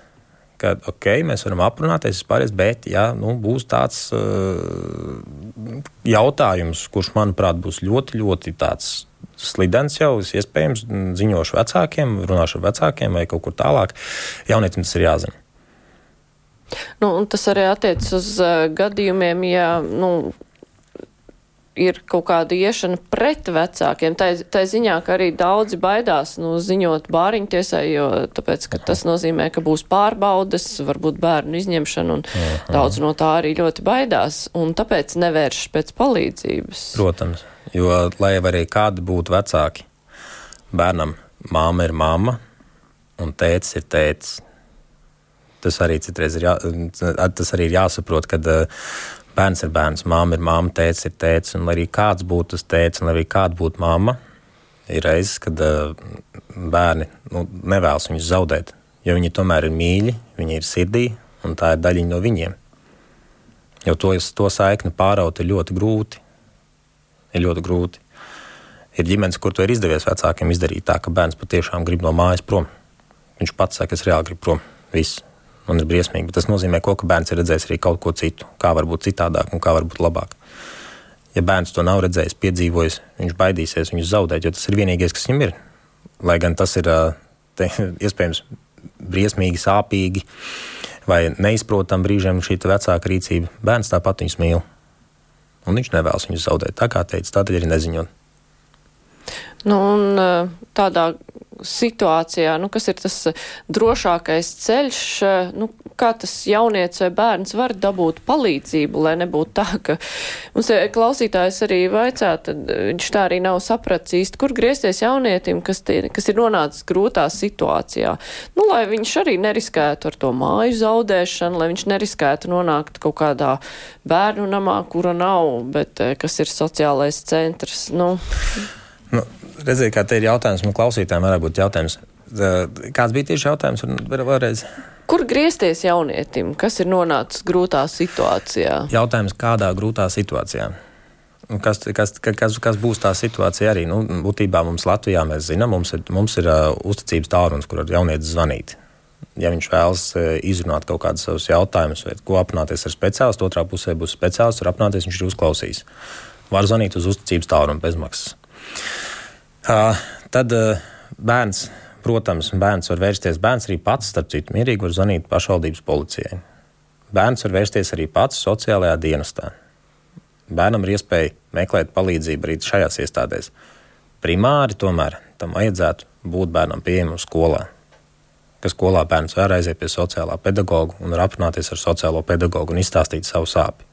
ka ok, mēs varam aprunāties, vispārējais, bet ja nu, būs tāds uh, jautājums, kurš, manuprāt, būs ļoti, ļoti tāds slidens jau, es iespējams ziņošu vecākiem, runāšu ar vecākiem vai kaut kur tālāk, jaunietim tas ir jāzina. Nu, tas arī attiecas uz uh, gadījumiem, ja nu, ir kaut kāda iešana pret vecākiem. Tā, tā ziņā, ka arī daudzi baidās nu, ziņot bāriņu tiesai, jo tāpēc, tas nozīmē, ka būs pārbaudas, varbūt bērnu izņemšana, un Aha. daudz no tā arī ļoti baidās, un tāpēc nevēršas pēc palīdzības. Protams, jo lai arī kādi būtu vecāki, bērnam māma ir mamma, un tēcis ir tēcis. Tas arī citreiz ir, jā, tas arī ir jāsaprot, kad uh, bērns ir bērns, māma ir māma, tēvs ir tēvs. Un arī kāds būtu tas tēvs, un arī kāda būtu mamma, ir reizes, kad uh, bērni nu, nevēlas viņus zaudēt. Jo viņi tomēr ir mīļi, viņi ir sirdī, un tā ir daļiņa no viņiem. Jo to, to saikni pāraut ir ļoti grūti. Ir ļoti grūti. Ir ģimenes, kur to ir izdevies vecākiem izdarīt tā, ka bērns patiešām grib no mājas prom. Viņš pats saka, es reāli gribu prom. Viss un ir briesmīgi. Bet tas nozīmē, ko, ka bērns ir redzējis arī kaut ko citu, kā var būt citādāk un kā var būt labāk. Ja bērns to nav redzējis, piedzīvojis, viņš baidīsies viņu zaudēt, jo tas ir vienīgais, kas viņam ir. Lai gan tas ir te, iespējams briesmīgi, sāpīgi vai neizprotami brīžiem šī vecāka rīcība, bērns tāpat viņus mīl. Un viņš nevēlas viņus zaudēt. Tā kā teica, tādēļ arī neziņot. Nu, un tādā situācijā, nu, kas ir tas eh, drošākais ceļš, eh, nu, kā tas jaunietis vai bērns var dabūt palīdzību, lai nebūtu tā, ka mums klausītājs arī vaicā, tad eh, viņš tā arī nav sapratis īsti, kur griezties jaunietim, kas, tie, kas ir nonācis grūtā situācijā. Nu, lai viņš arī neriskētu ar to māju zaudēšanu, lai viņš neriskētu nonākt kaut kādā bērnu namā, kura nav, bet kas ir sociālais centrs. Nu. Nu, redziet, kā te ir jautājums, man klausītājiem varētu būt jautājums. Kāds bija tieši jautājums? Vēlreiz. Kur griezties jaunietim, kas ir nonācis grūtā situācijā? Jautājums, kādā grūtā situācijā? Kas, kas, kas, kas būs tā situācija arī? Nu, būtībā mums Latvijā mēs zinām, mums ir, mums ir uh, uzticības tālrunis, kur var jaunietis zvanīt. Ja viņš vēlas uh, izrunāt kaut kādus savus jautājumus, vai ko apmainīties ar speciālistu, otrā pusē būs speciālists, var apmainīties, viņš ir uzklausījis. Var zvanīt uz uzticības tālruni bezmaksas. Tad bērns, protams, bērns var vērsties. Bērns arī pats, starp citu, mierīgi var zvanīt pašvaldības policijai. Bērns var vērsties arī pats sociālajā dienestā. Bērnam ir iespēja meklēt palīdzību arī šajās iestādēs. Primāri tomēr tam vajadzētu būt bērnam pieejamam skolā. Ka skolā bērns var aiziet pie sociālā pedagoga un aprunāties ar sociālo pedagogu un izstāstīt savu sāpju.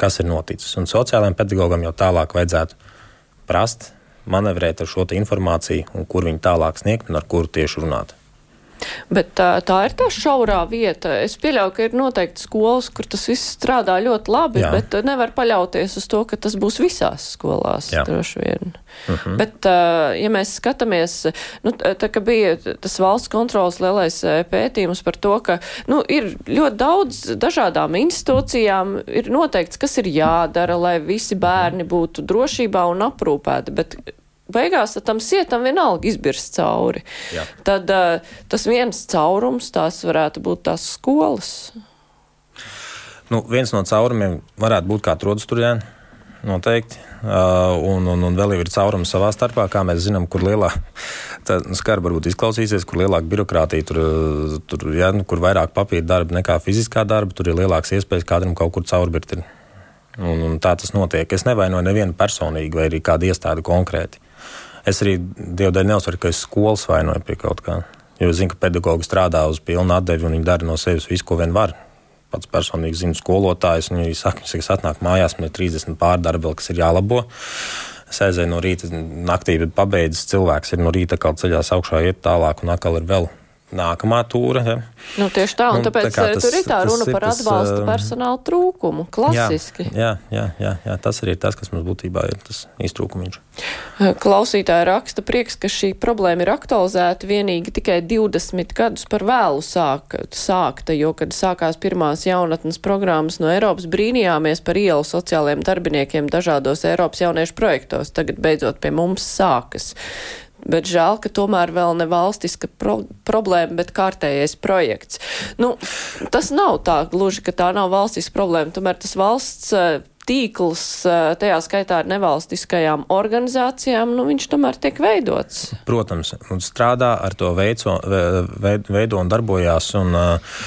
Kas ir noticis? Un sociālajiem pedagogam jau tālāk vajadzētu prast manevrēt ar šo informāciju un kur viņu tālāk sniegt un ar kuru tieši runāt. Bet tā, tā ir tā šaurā vieta. Es pieļauju, ka ir noteikti skolas, kur tas viss strādā ļoti labi, Jā. bet nevar paļauties uz to, ka tas būs visās skolās Jā. droši vien. Uh mhm. -huh. Bet, ja mēs skatāmies, nu, tā kā bija tas valsts kontrolas lielais pētījums par to, ka nu, ir ļoti daudz dažādām institūcijām, ir noteikts, kas ir jādara, lai visi bērni būtu drošībā un aprūpēti. Bet beigās tam sietam vienalga izbirst cauri. Jā. Tad uh, tas viens caurums tās varētu būt tās skolas. Nu, viens no caurumiem varētu būt kā trodas turjēna. Noteikti. Uh, un, un, un vēl ir caurums savā starpā, kā mēs zinām, kur lielā skarba varbūt izklausīsies, kur lielāka birokrātija, tur, tur ja, nu, kur vairāk papīra darba nekā fiziskā darba, tur ir lielāks iespējas kādam kaut kur caurbirt. Un, un tā tas notiek. Es nevainoju nevienu personīgi vai arī kādu iestādi konkrēti. Es arī Dievu dēļ neuzsveru, ka es skolas vainoju pie kaut kā. Jo es zinu, ka pedagogi strādā uz pilnu atdevi un viņi dara no sevis visu, ko vien var. Pats personīgi zinu skolotājus, viņi saka, ka es atnāku mājās, man ir 30 pārdarbi, vēl, kas ir jālabo. Es aizēju no rīta, naktī pabeidzis cilvēks, ir no rīta kā ceļās augšā, iet tālāk, un atkal ir vēl nākamā tūra. Ja. Nu, tieši tā, un nu, tāpēc tā tas, tur ir tā runa par atbalstu personāla trūkumu. Klasiski. Jā, jā, jā, jā, tas arī ir tas, kas mums būtībā ir tas iztrūkumiņš. Klausītāja raksta prieks, ka šī problēma ir aktualizēta vienīgi tikai 20 gadus par vēlu sāk, sākta, jo, kad sākās pirmās jaunatnes programmas no Eiropas, brīnījāmies par ielu sociālajiem darbiniekiem dažādos Eiropas jauniešu projektos. Tagad beidzot pie mums sākas. Bet žēl, ka tomēr vēl ne valstiska pro problēma, bet kārtējais projekts. Nu, tas nav tā gluži, ka tā nav valstiska problēma. Tomēr tas valsts eh, tīkls, tajā skaitā ar nevalstiskajām organizācijām, nu, viņš tomēr tiek veidots. Protams, un strādā ar to veico, veido un darbojās. Un, uh,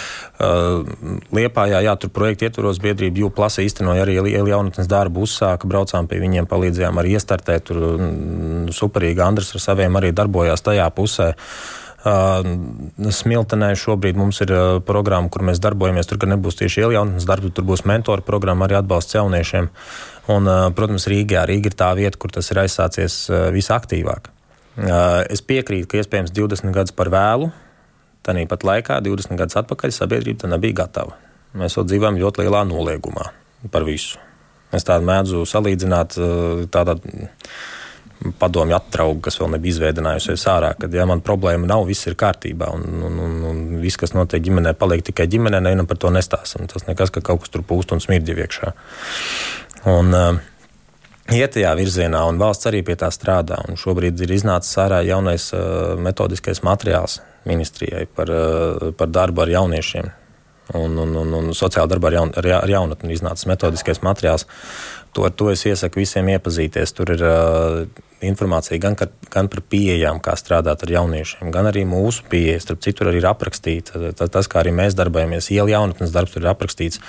Liepājā, jā, tur projekta ietvaros biedrība Jūplasa īstenoja arī jaunatnes darbu, uzsāka, braucām pie viņiem, palīdzējām arī iestartēt, tur superīgi Andris ar saviem arī darbojās tajā pusē. Uh, Smiltenē šobrīd mums ir programma, kur mēs darbojamies. Tur nebūs tieši iejaunatnes darbi, tur būs mentoru programma, arī atbalsts jauniešiem. Un, protams, Rīgā. Rīga ir tā vieta, kur tas ir aizsācies visaktīvāk. Es piekrītu, ka iespējams 20 gadus par vēlu Tāpat laikā, 20 gadus atpakaļ, sabiedrība tam nebija gatava. Mēs vēl dzīvojam ļoti lielā noliegumā par visu. Es tādu mēdzu salīdzināt tādā padomju atraugu, kas vēl nebija izveidinājusies ārā, kad ja man problēma nav, viss ir kārtībā un, un, un, un viss, kas notiek ģimenē, paliek tikai ģimenē, nevienam par to nestāstam. Tas nekas, ka kaut kas tur pūst un smirdz iekšā. Un, uh, Iet tajā virzienā, un valsts arī pie tā strādā. Un šobrīd ir iznācis ārā jaunais uh, metodiskais materiāls, ministrijai par, eh, par darbu ar jauniešiem. Un, un, un, un sociāla darba ar, jaun, ar, ar jaunatni iznācis metodiskais materiāls. To, to es iesaku visiem iepazīties. Tur ir uh, informācija gan, ka, gan par pieejām, kā strādāt ar jauniešiem, gan arī mūsu pieejas. Starp citu, arī ir aprakstīta tas, tas, kā arī mēs darbojamies. Iela jaunatnes darbs tur ir aprakstīts.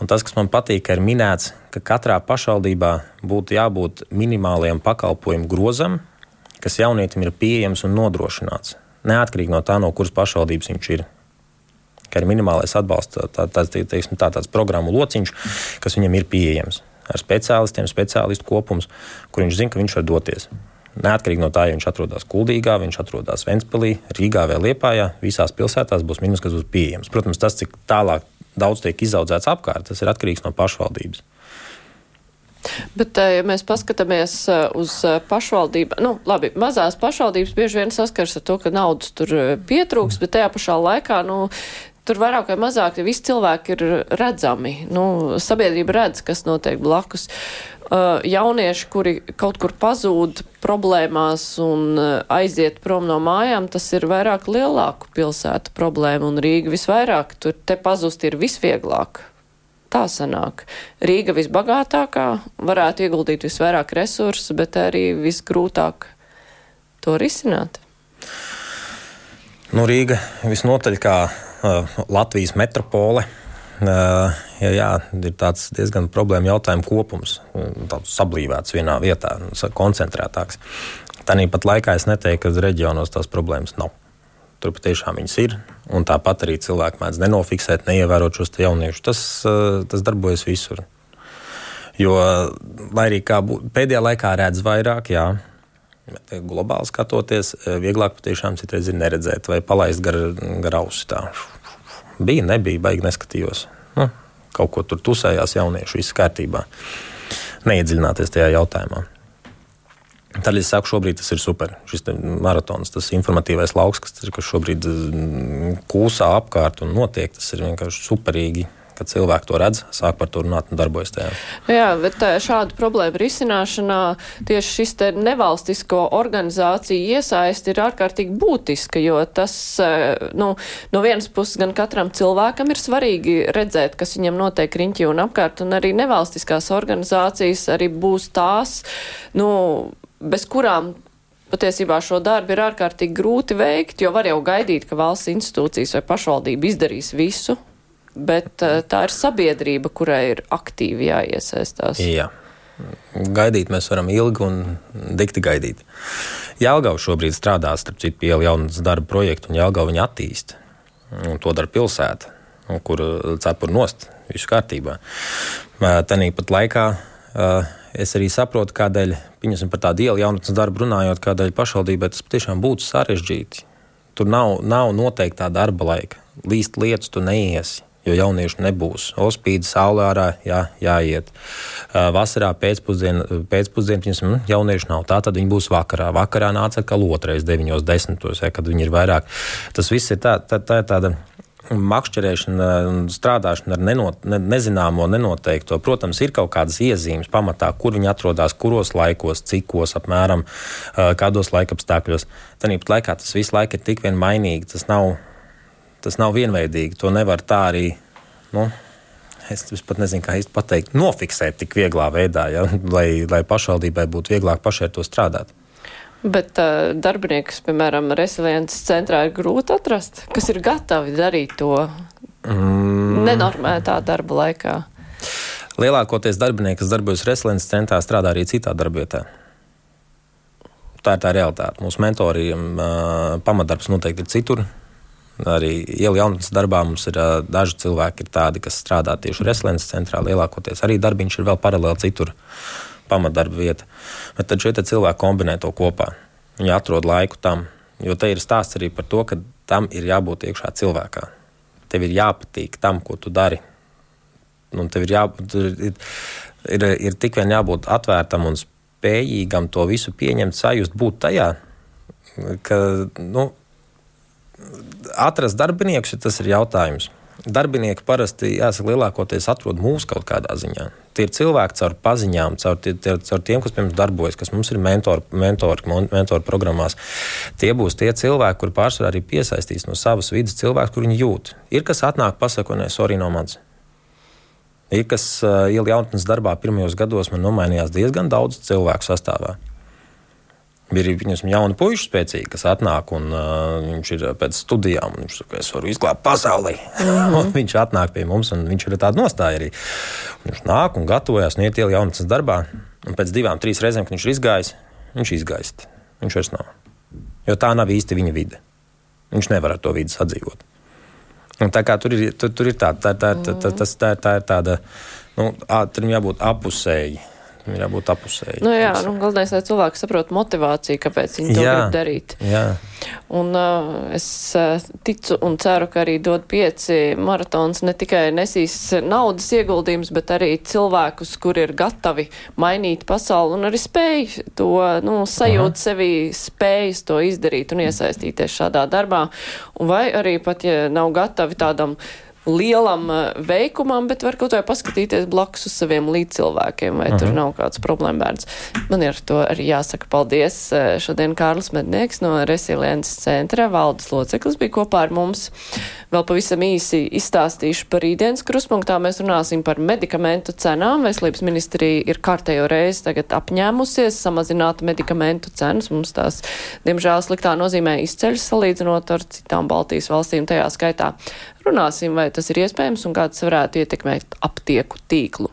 Un tas, kas man patīk, ka ir minēts, ka katrā pašvaldībā būtu jābūt minimālajam pakalpojumu grozam, kas jaunietim ir pieejams un nodrošināts neatkarīgi no tā, no kuras pašvaldības viņš ir. Ka ir minimālais atbalsts, tā, tā, teiksim, tā, tāds programmu lociņš, kas viņam ir pieejams. Ar speciālistiem, speciālistu kopums, kur viņš zina, ka viņš var doties. Neatkarīgi no tā, ja viņš atrodas Kuldīgā, viņš atrodas Ventspēlī, Rīgā vai Liepājā, visās pilsētās būs minus, kas būs pieejams. Protams, tas, cik tālāk daudz tiek izaudzēts apkārt, tas ir atkarīgs no pašvaldības. Bet, eh, ja mēs paskatāmies eh, uz eh, pašvaldību, nu, labi, mazās pašvaldības bieži vien saskars ar to, ka naudas tur pietrūks, bet tajā pašā laikā, nu, tur vairāk vai mazāk visi cilvēki ir redzami. Nu, sabiedrība redz, kas notiek blakus. Uh, jaunieši, kuri kaut kur pazūd problēmās un uh, aiziet prom no mājām, tas ir vairāk lielāku pilsētu problēmu, un Rīga visvairāk tur te pazust ir visvieglāk tā sanāk. Rīga visbagātākā, varētu ieguldīt visvairāk resursu, bet arī visgrūtāk to risināt. Nu, Rīga visnotaļ kā Latvijas metropole. Uh, jā, jā, ir tāds diezgan problēma jautājuma kopums, tāds sablīvēts vienā vietā, koncentrētāks. Tāpat laikā es neteiktu, ka reģionos tās problēmas nav. Tur patiešām viņas ir. Un tāpat arī cilvēki mēdz nenofiksēt, neievērot šos jauniešus. Tas, eh, tas darbojas visur. Jo, lai arī kā pēdējā laikā redz vairāk, jā, Bet globāli skatoties, eh, vieglāk patiešām citreiz ir neredzēt vai palaist gar, gar ausi. Tā. Bija, nebija, baigi neskatījos. Nu, kaut ko tur tusējās jaunieši, viss kārtībā. Neiedziļināties tajā jautājumā. Tad es saku, šobrīd tas ir super. Šis maratons, tas informatīvais lauks, kas, kas šobrīd mm, kūsā apkārt un notiek, tas ir vienkārši superīgi kad cilvēki to redz, sāk par to runāt un darbojas tajā. Jā, bet šādu problēmu risināšanā tieši šis nevalstisko organizāciju iesaisti ir ārkārtīgi būtiska, jo tas, nu, no vienas puses gan katram cilvēkam ir svarīgi redzēt, kas viņam notiek riņķī un apkārt, un arī nevalstiskās organizācijas arī būs tās, nu, bez kurām patiesībā šo darbu ir ārkārtīgi grūti veikt, jo var jau gaidīt, ka valsts institūcijas vai pašvaldība izdarīs visu, bet uh, tā ir sabiedrība, kurai ir aktīvi jāiesaistās. Jā. Gaidīt mēs varam ilgi un dikti gaidīt. Jālgava šobrīd strādā starp citu pie jaunas darba projektu, un Jālgava viņa attīsta. Un to dara pilsēta, kur cepur nost, viss kārtībā. Tāpat laikā es arī saprotu, kādēļ, pieņemsim par tādu ielu jaunatnes darbu runājot, kādēļ pašvaldībai tas patiešām būtu sarežģīti. Tur nav, nav noteiktā darba laika. Līst lietas tu neiesi jo jauniešu nebūs. Ospīd, saulē ārā, jā, jāiet. Vasarā pēcpusdienā, pēcpusdien, piemēram, jauniešu nav. Tā tad viņi būs vakarā. Vakarā nāca atkal otrais, 9, 10, ja, kad viņi ir vairāk. Tas viss ir tā, tā, tā tāda makšķerēšana un strādāšana ar nenot, ne, nezināmo, nenoteikto. Protams, ir kaut kādas iezīmes pamatā, kur viņi atrodas, kuros laikos, cikos, apmēram kādos laikapstākļos. Tāpat laikā tas visu laiku ir tik vien mainīgi. Tas nav tas nav vienveidīgi. To nevar tā arī. Nu, Es pat nezinu, kā īsti pateikt, nofiksēt tik vieglā veidā, ja, lai, lai pašvaldībai būtu vieglāk pašai to strādāt. Bet uh, darbiniekus, piemēram, resiliences centrā ir grūti atrast, kas ir gatavi darīt to mm. nenormētā darba laikā. Lielākoties darbinieki, kas darbojas resiliences centrā, strādā arī citā darbvietā. Tā ir tā realitāte. Mūsu mentoriem uh, pamatdarbs noteikti ir citur. Arī ielu jaunatnes darbā mums ir daži cilvēki, ir tādi, kas strādā tieši resiliences centrā. Lielākoties arī darbiņš ir vēl paralēli citur pamatdarba vieta. Bet tad šie cilvēki kombinē to kopā. Viņi atrod laiku tam, jo te ir stāsts arī par to, ka tam ir jābūt iekšā cilvēkā. Tev ir jāpatīk tam, ko tu dari. Un tev ir, jā, ir, ir, ir tik vien jābūt atvērtam un spējīgam to visu pieņemt, sajust, būt tajā. Ka, nu, atrast darbiniekus, tas ir jautājums. Darbinieki parasti, jāsaka, lielākoties atrod mūsu kaut kādā ziņā. Tie ir cilvēki caur paziņām, caur, tie, caur tiem, kas mums darbojas, kas mums ir mentori, mentori, mentori programmās. Tie būs tie cilvēki, kur pārsvarā arī piesaistīs no savas vidas cilvēku, kur viņi jūt. Ir kas atnāk, pasakot, nē, sorry, no manis. Ir kas uh, ielu jaunatnes darbā pirmajos gados man nomainījās diezgan daudz cilvēku sastāvā. Ir viņas jauni puiši, spēcīgi, kas atnāk un uh, viņš ir pēc studijām. Viņš saka, es varu izglābt pasauli. Mm -hmm. viņš atnāk pie mums un viņš ir tāds nostāja arī. Viņš nāk un gatavojas un iet ielu jaunatnes darbā. Un pēc divām, trīs reizēm, kad viņš ir izgājis, viņš izgaist. Viņš vairs nav. Jo tā nav īsti viņa vide. Viņš nevar ar to vidi sadzīvot. Un tā kā tur ir, tur, tur ir tā, tā, tā, tā, tā, tas, tā, tā ir tāda, nu, tur jābūt apusēji Ir jābūt apusēji. Nu, jā, nu, galvenais, lai cilvēki saprot motivāciju, kāpēc viņi to jā, grib darīt. Jā. Un uh, es uh, ticu un ceru, ka arī dod pieci maratons ne tikai nesīs naudas ieguldījums, bet arī cilvēkus, kur ir gatavi mainīt pasauli un arī spēj to, nu, sajūt Aha. sevi spējas to izdarīt un iesaistīties šādā darbā. Un vai arī pat, ja nav gatavi tādam lielam eh, veikumam, bet var kaut vai paskatīties blakus uz saviem līdzcilvēkiem, vai -huh. tur mhm. nav kāds problēma bērns. Man ir to arī jāsaka paldies. Eh, šodien Kārlis Mednieks no Resiliences centra valdes loceklis bija kopā ar mums. Vēl pavisam īsi izstāstīšu par rītdienas kruspunktā. Mēs runāsim par medikamentu cenām. Veselības ministrija ir kārtējo reizi tagad apņēmusies samazināt medikamentu cenas. Mums tās, diemžēl, sliktā nozīmē izceļas salīdzinot ar citām Baltijas valstīm tajā skaitā. Runāsim, vai tas ir iespējams un kā tas varētu ietekmēt aptieku tīklu.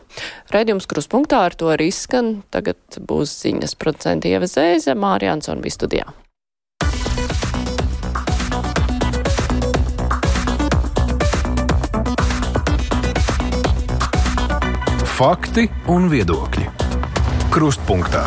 Raidījums kruspunktā ar to arī skan. Tagad būs ziņas procenti ievazēze. Mārija Ansona bija studijā. Fakti un viedokļi. Krustpunktā.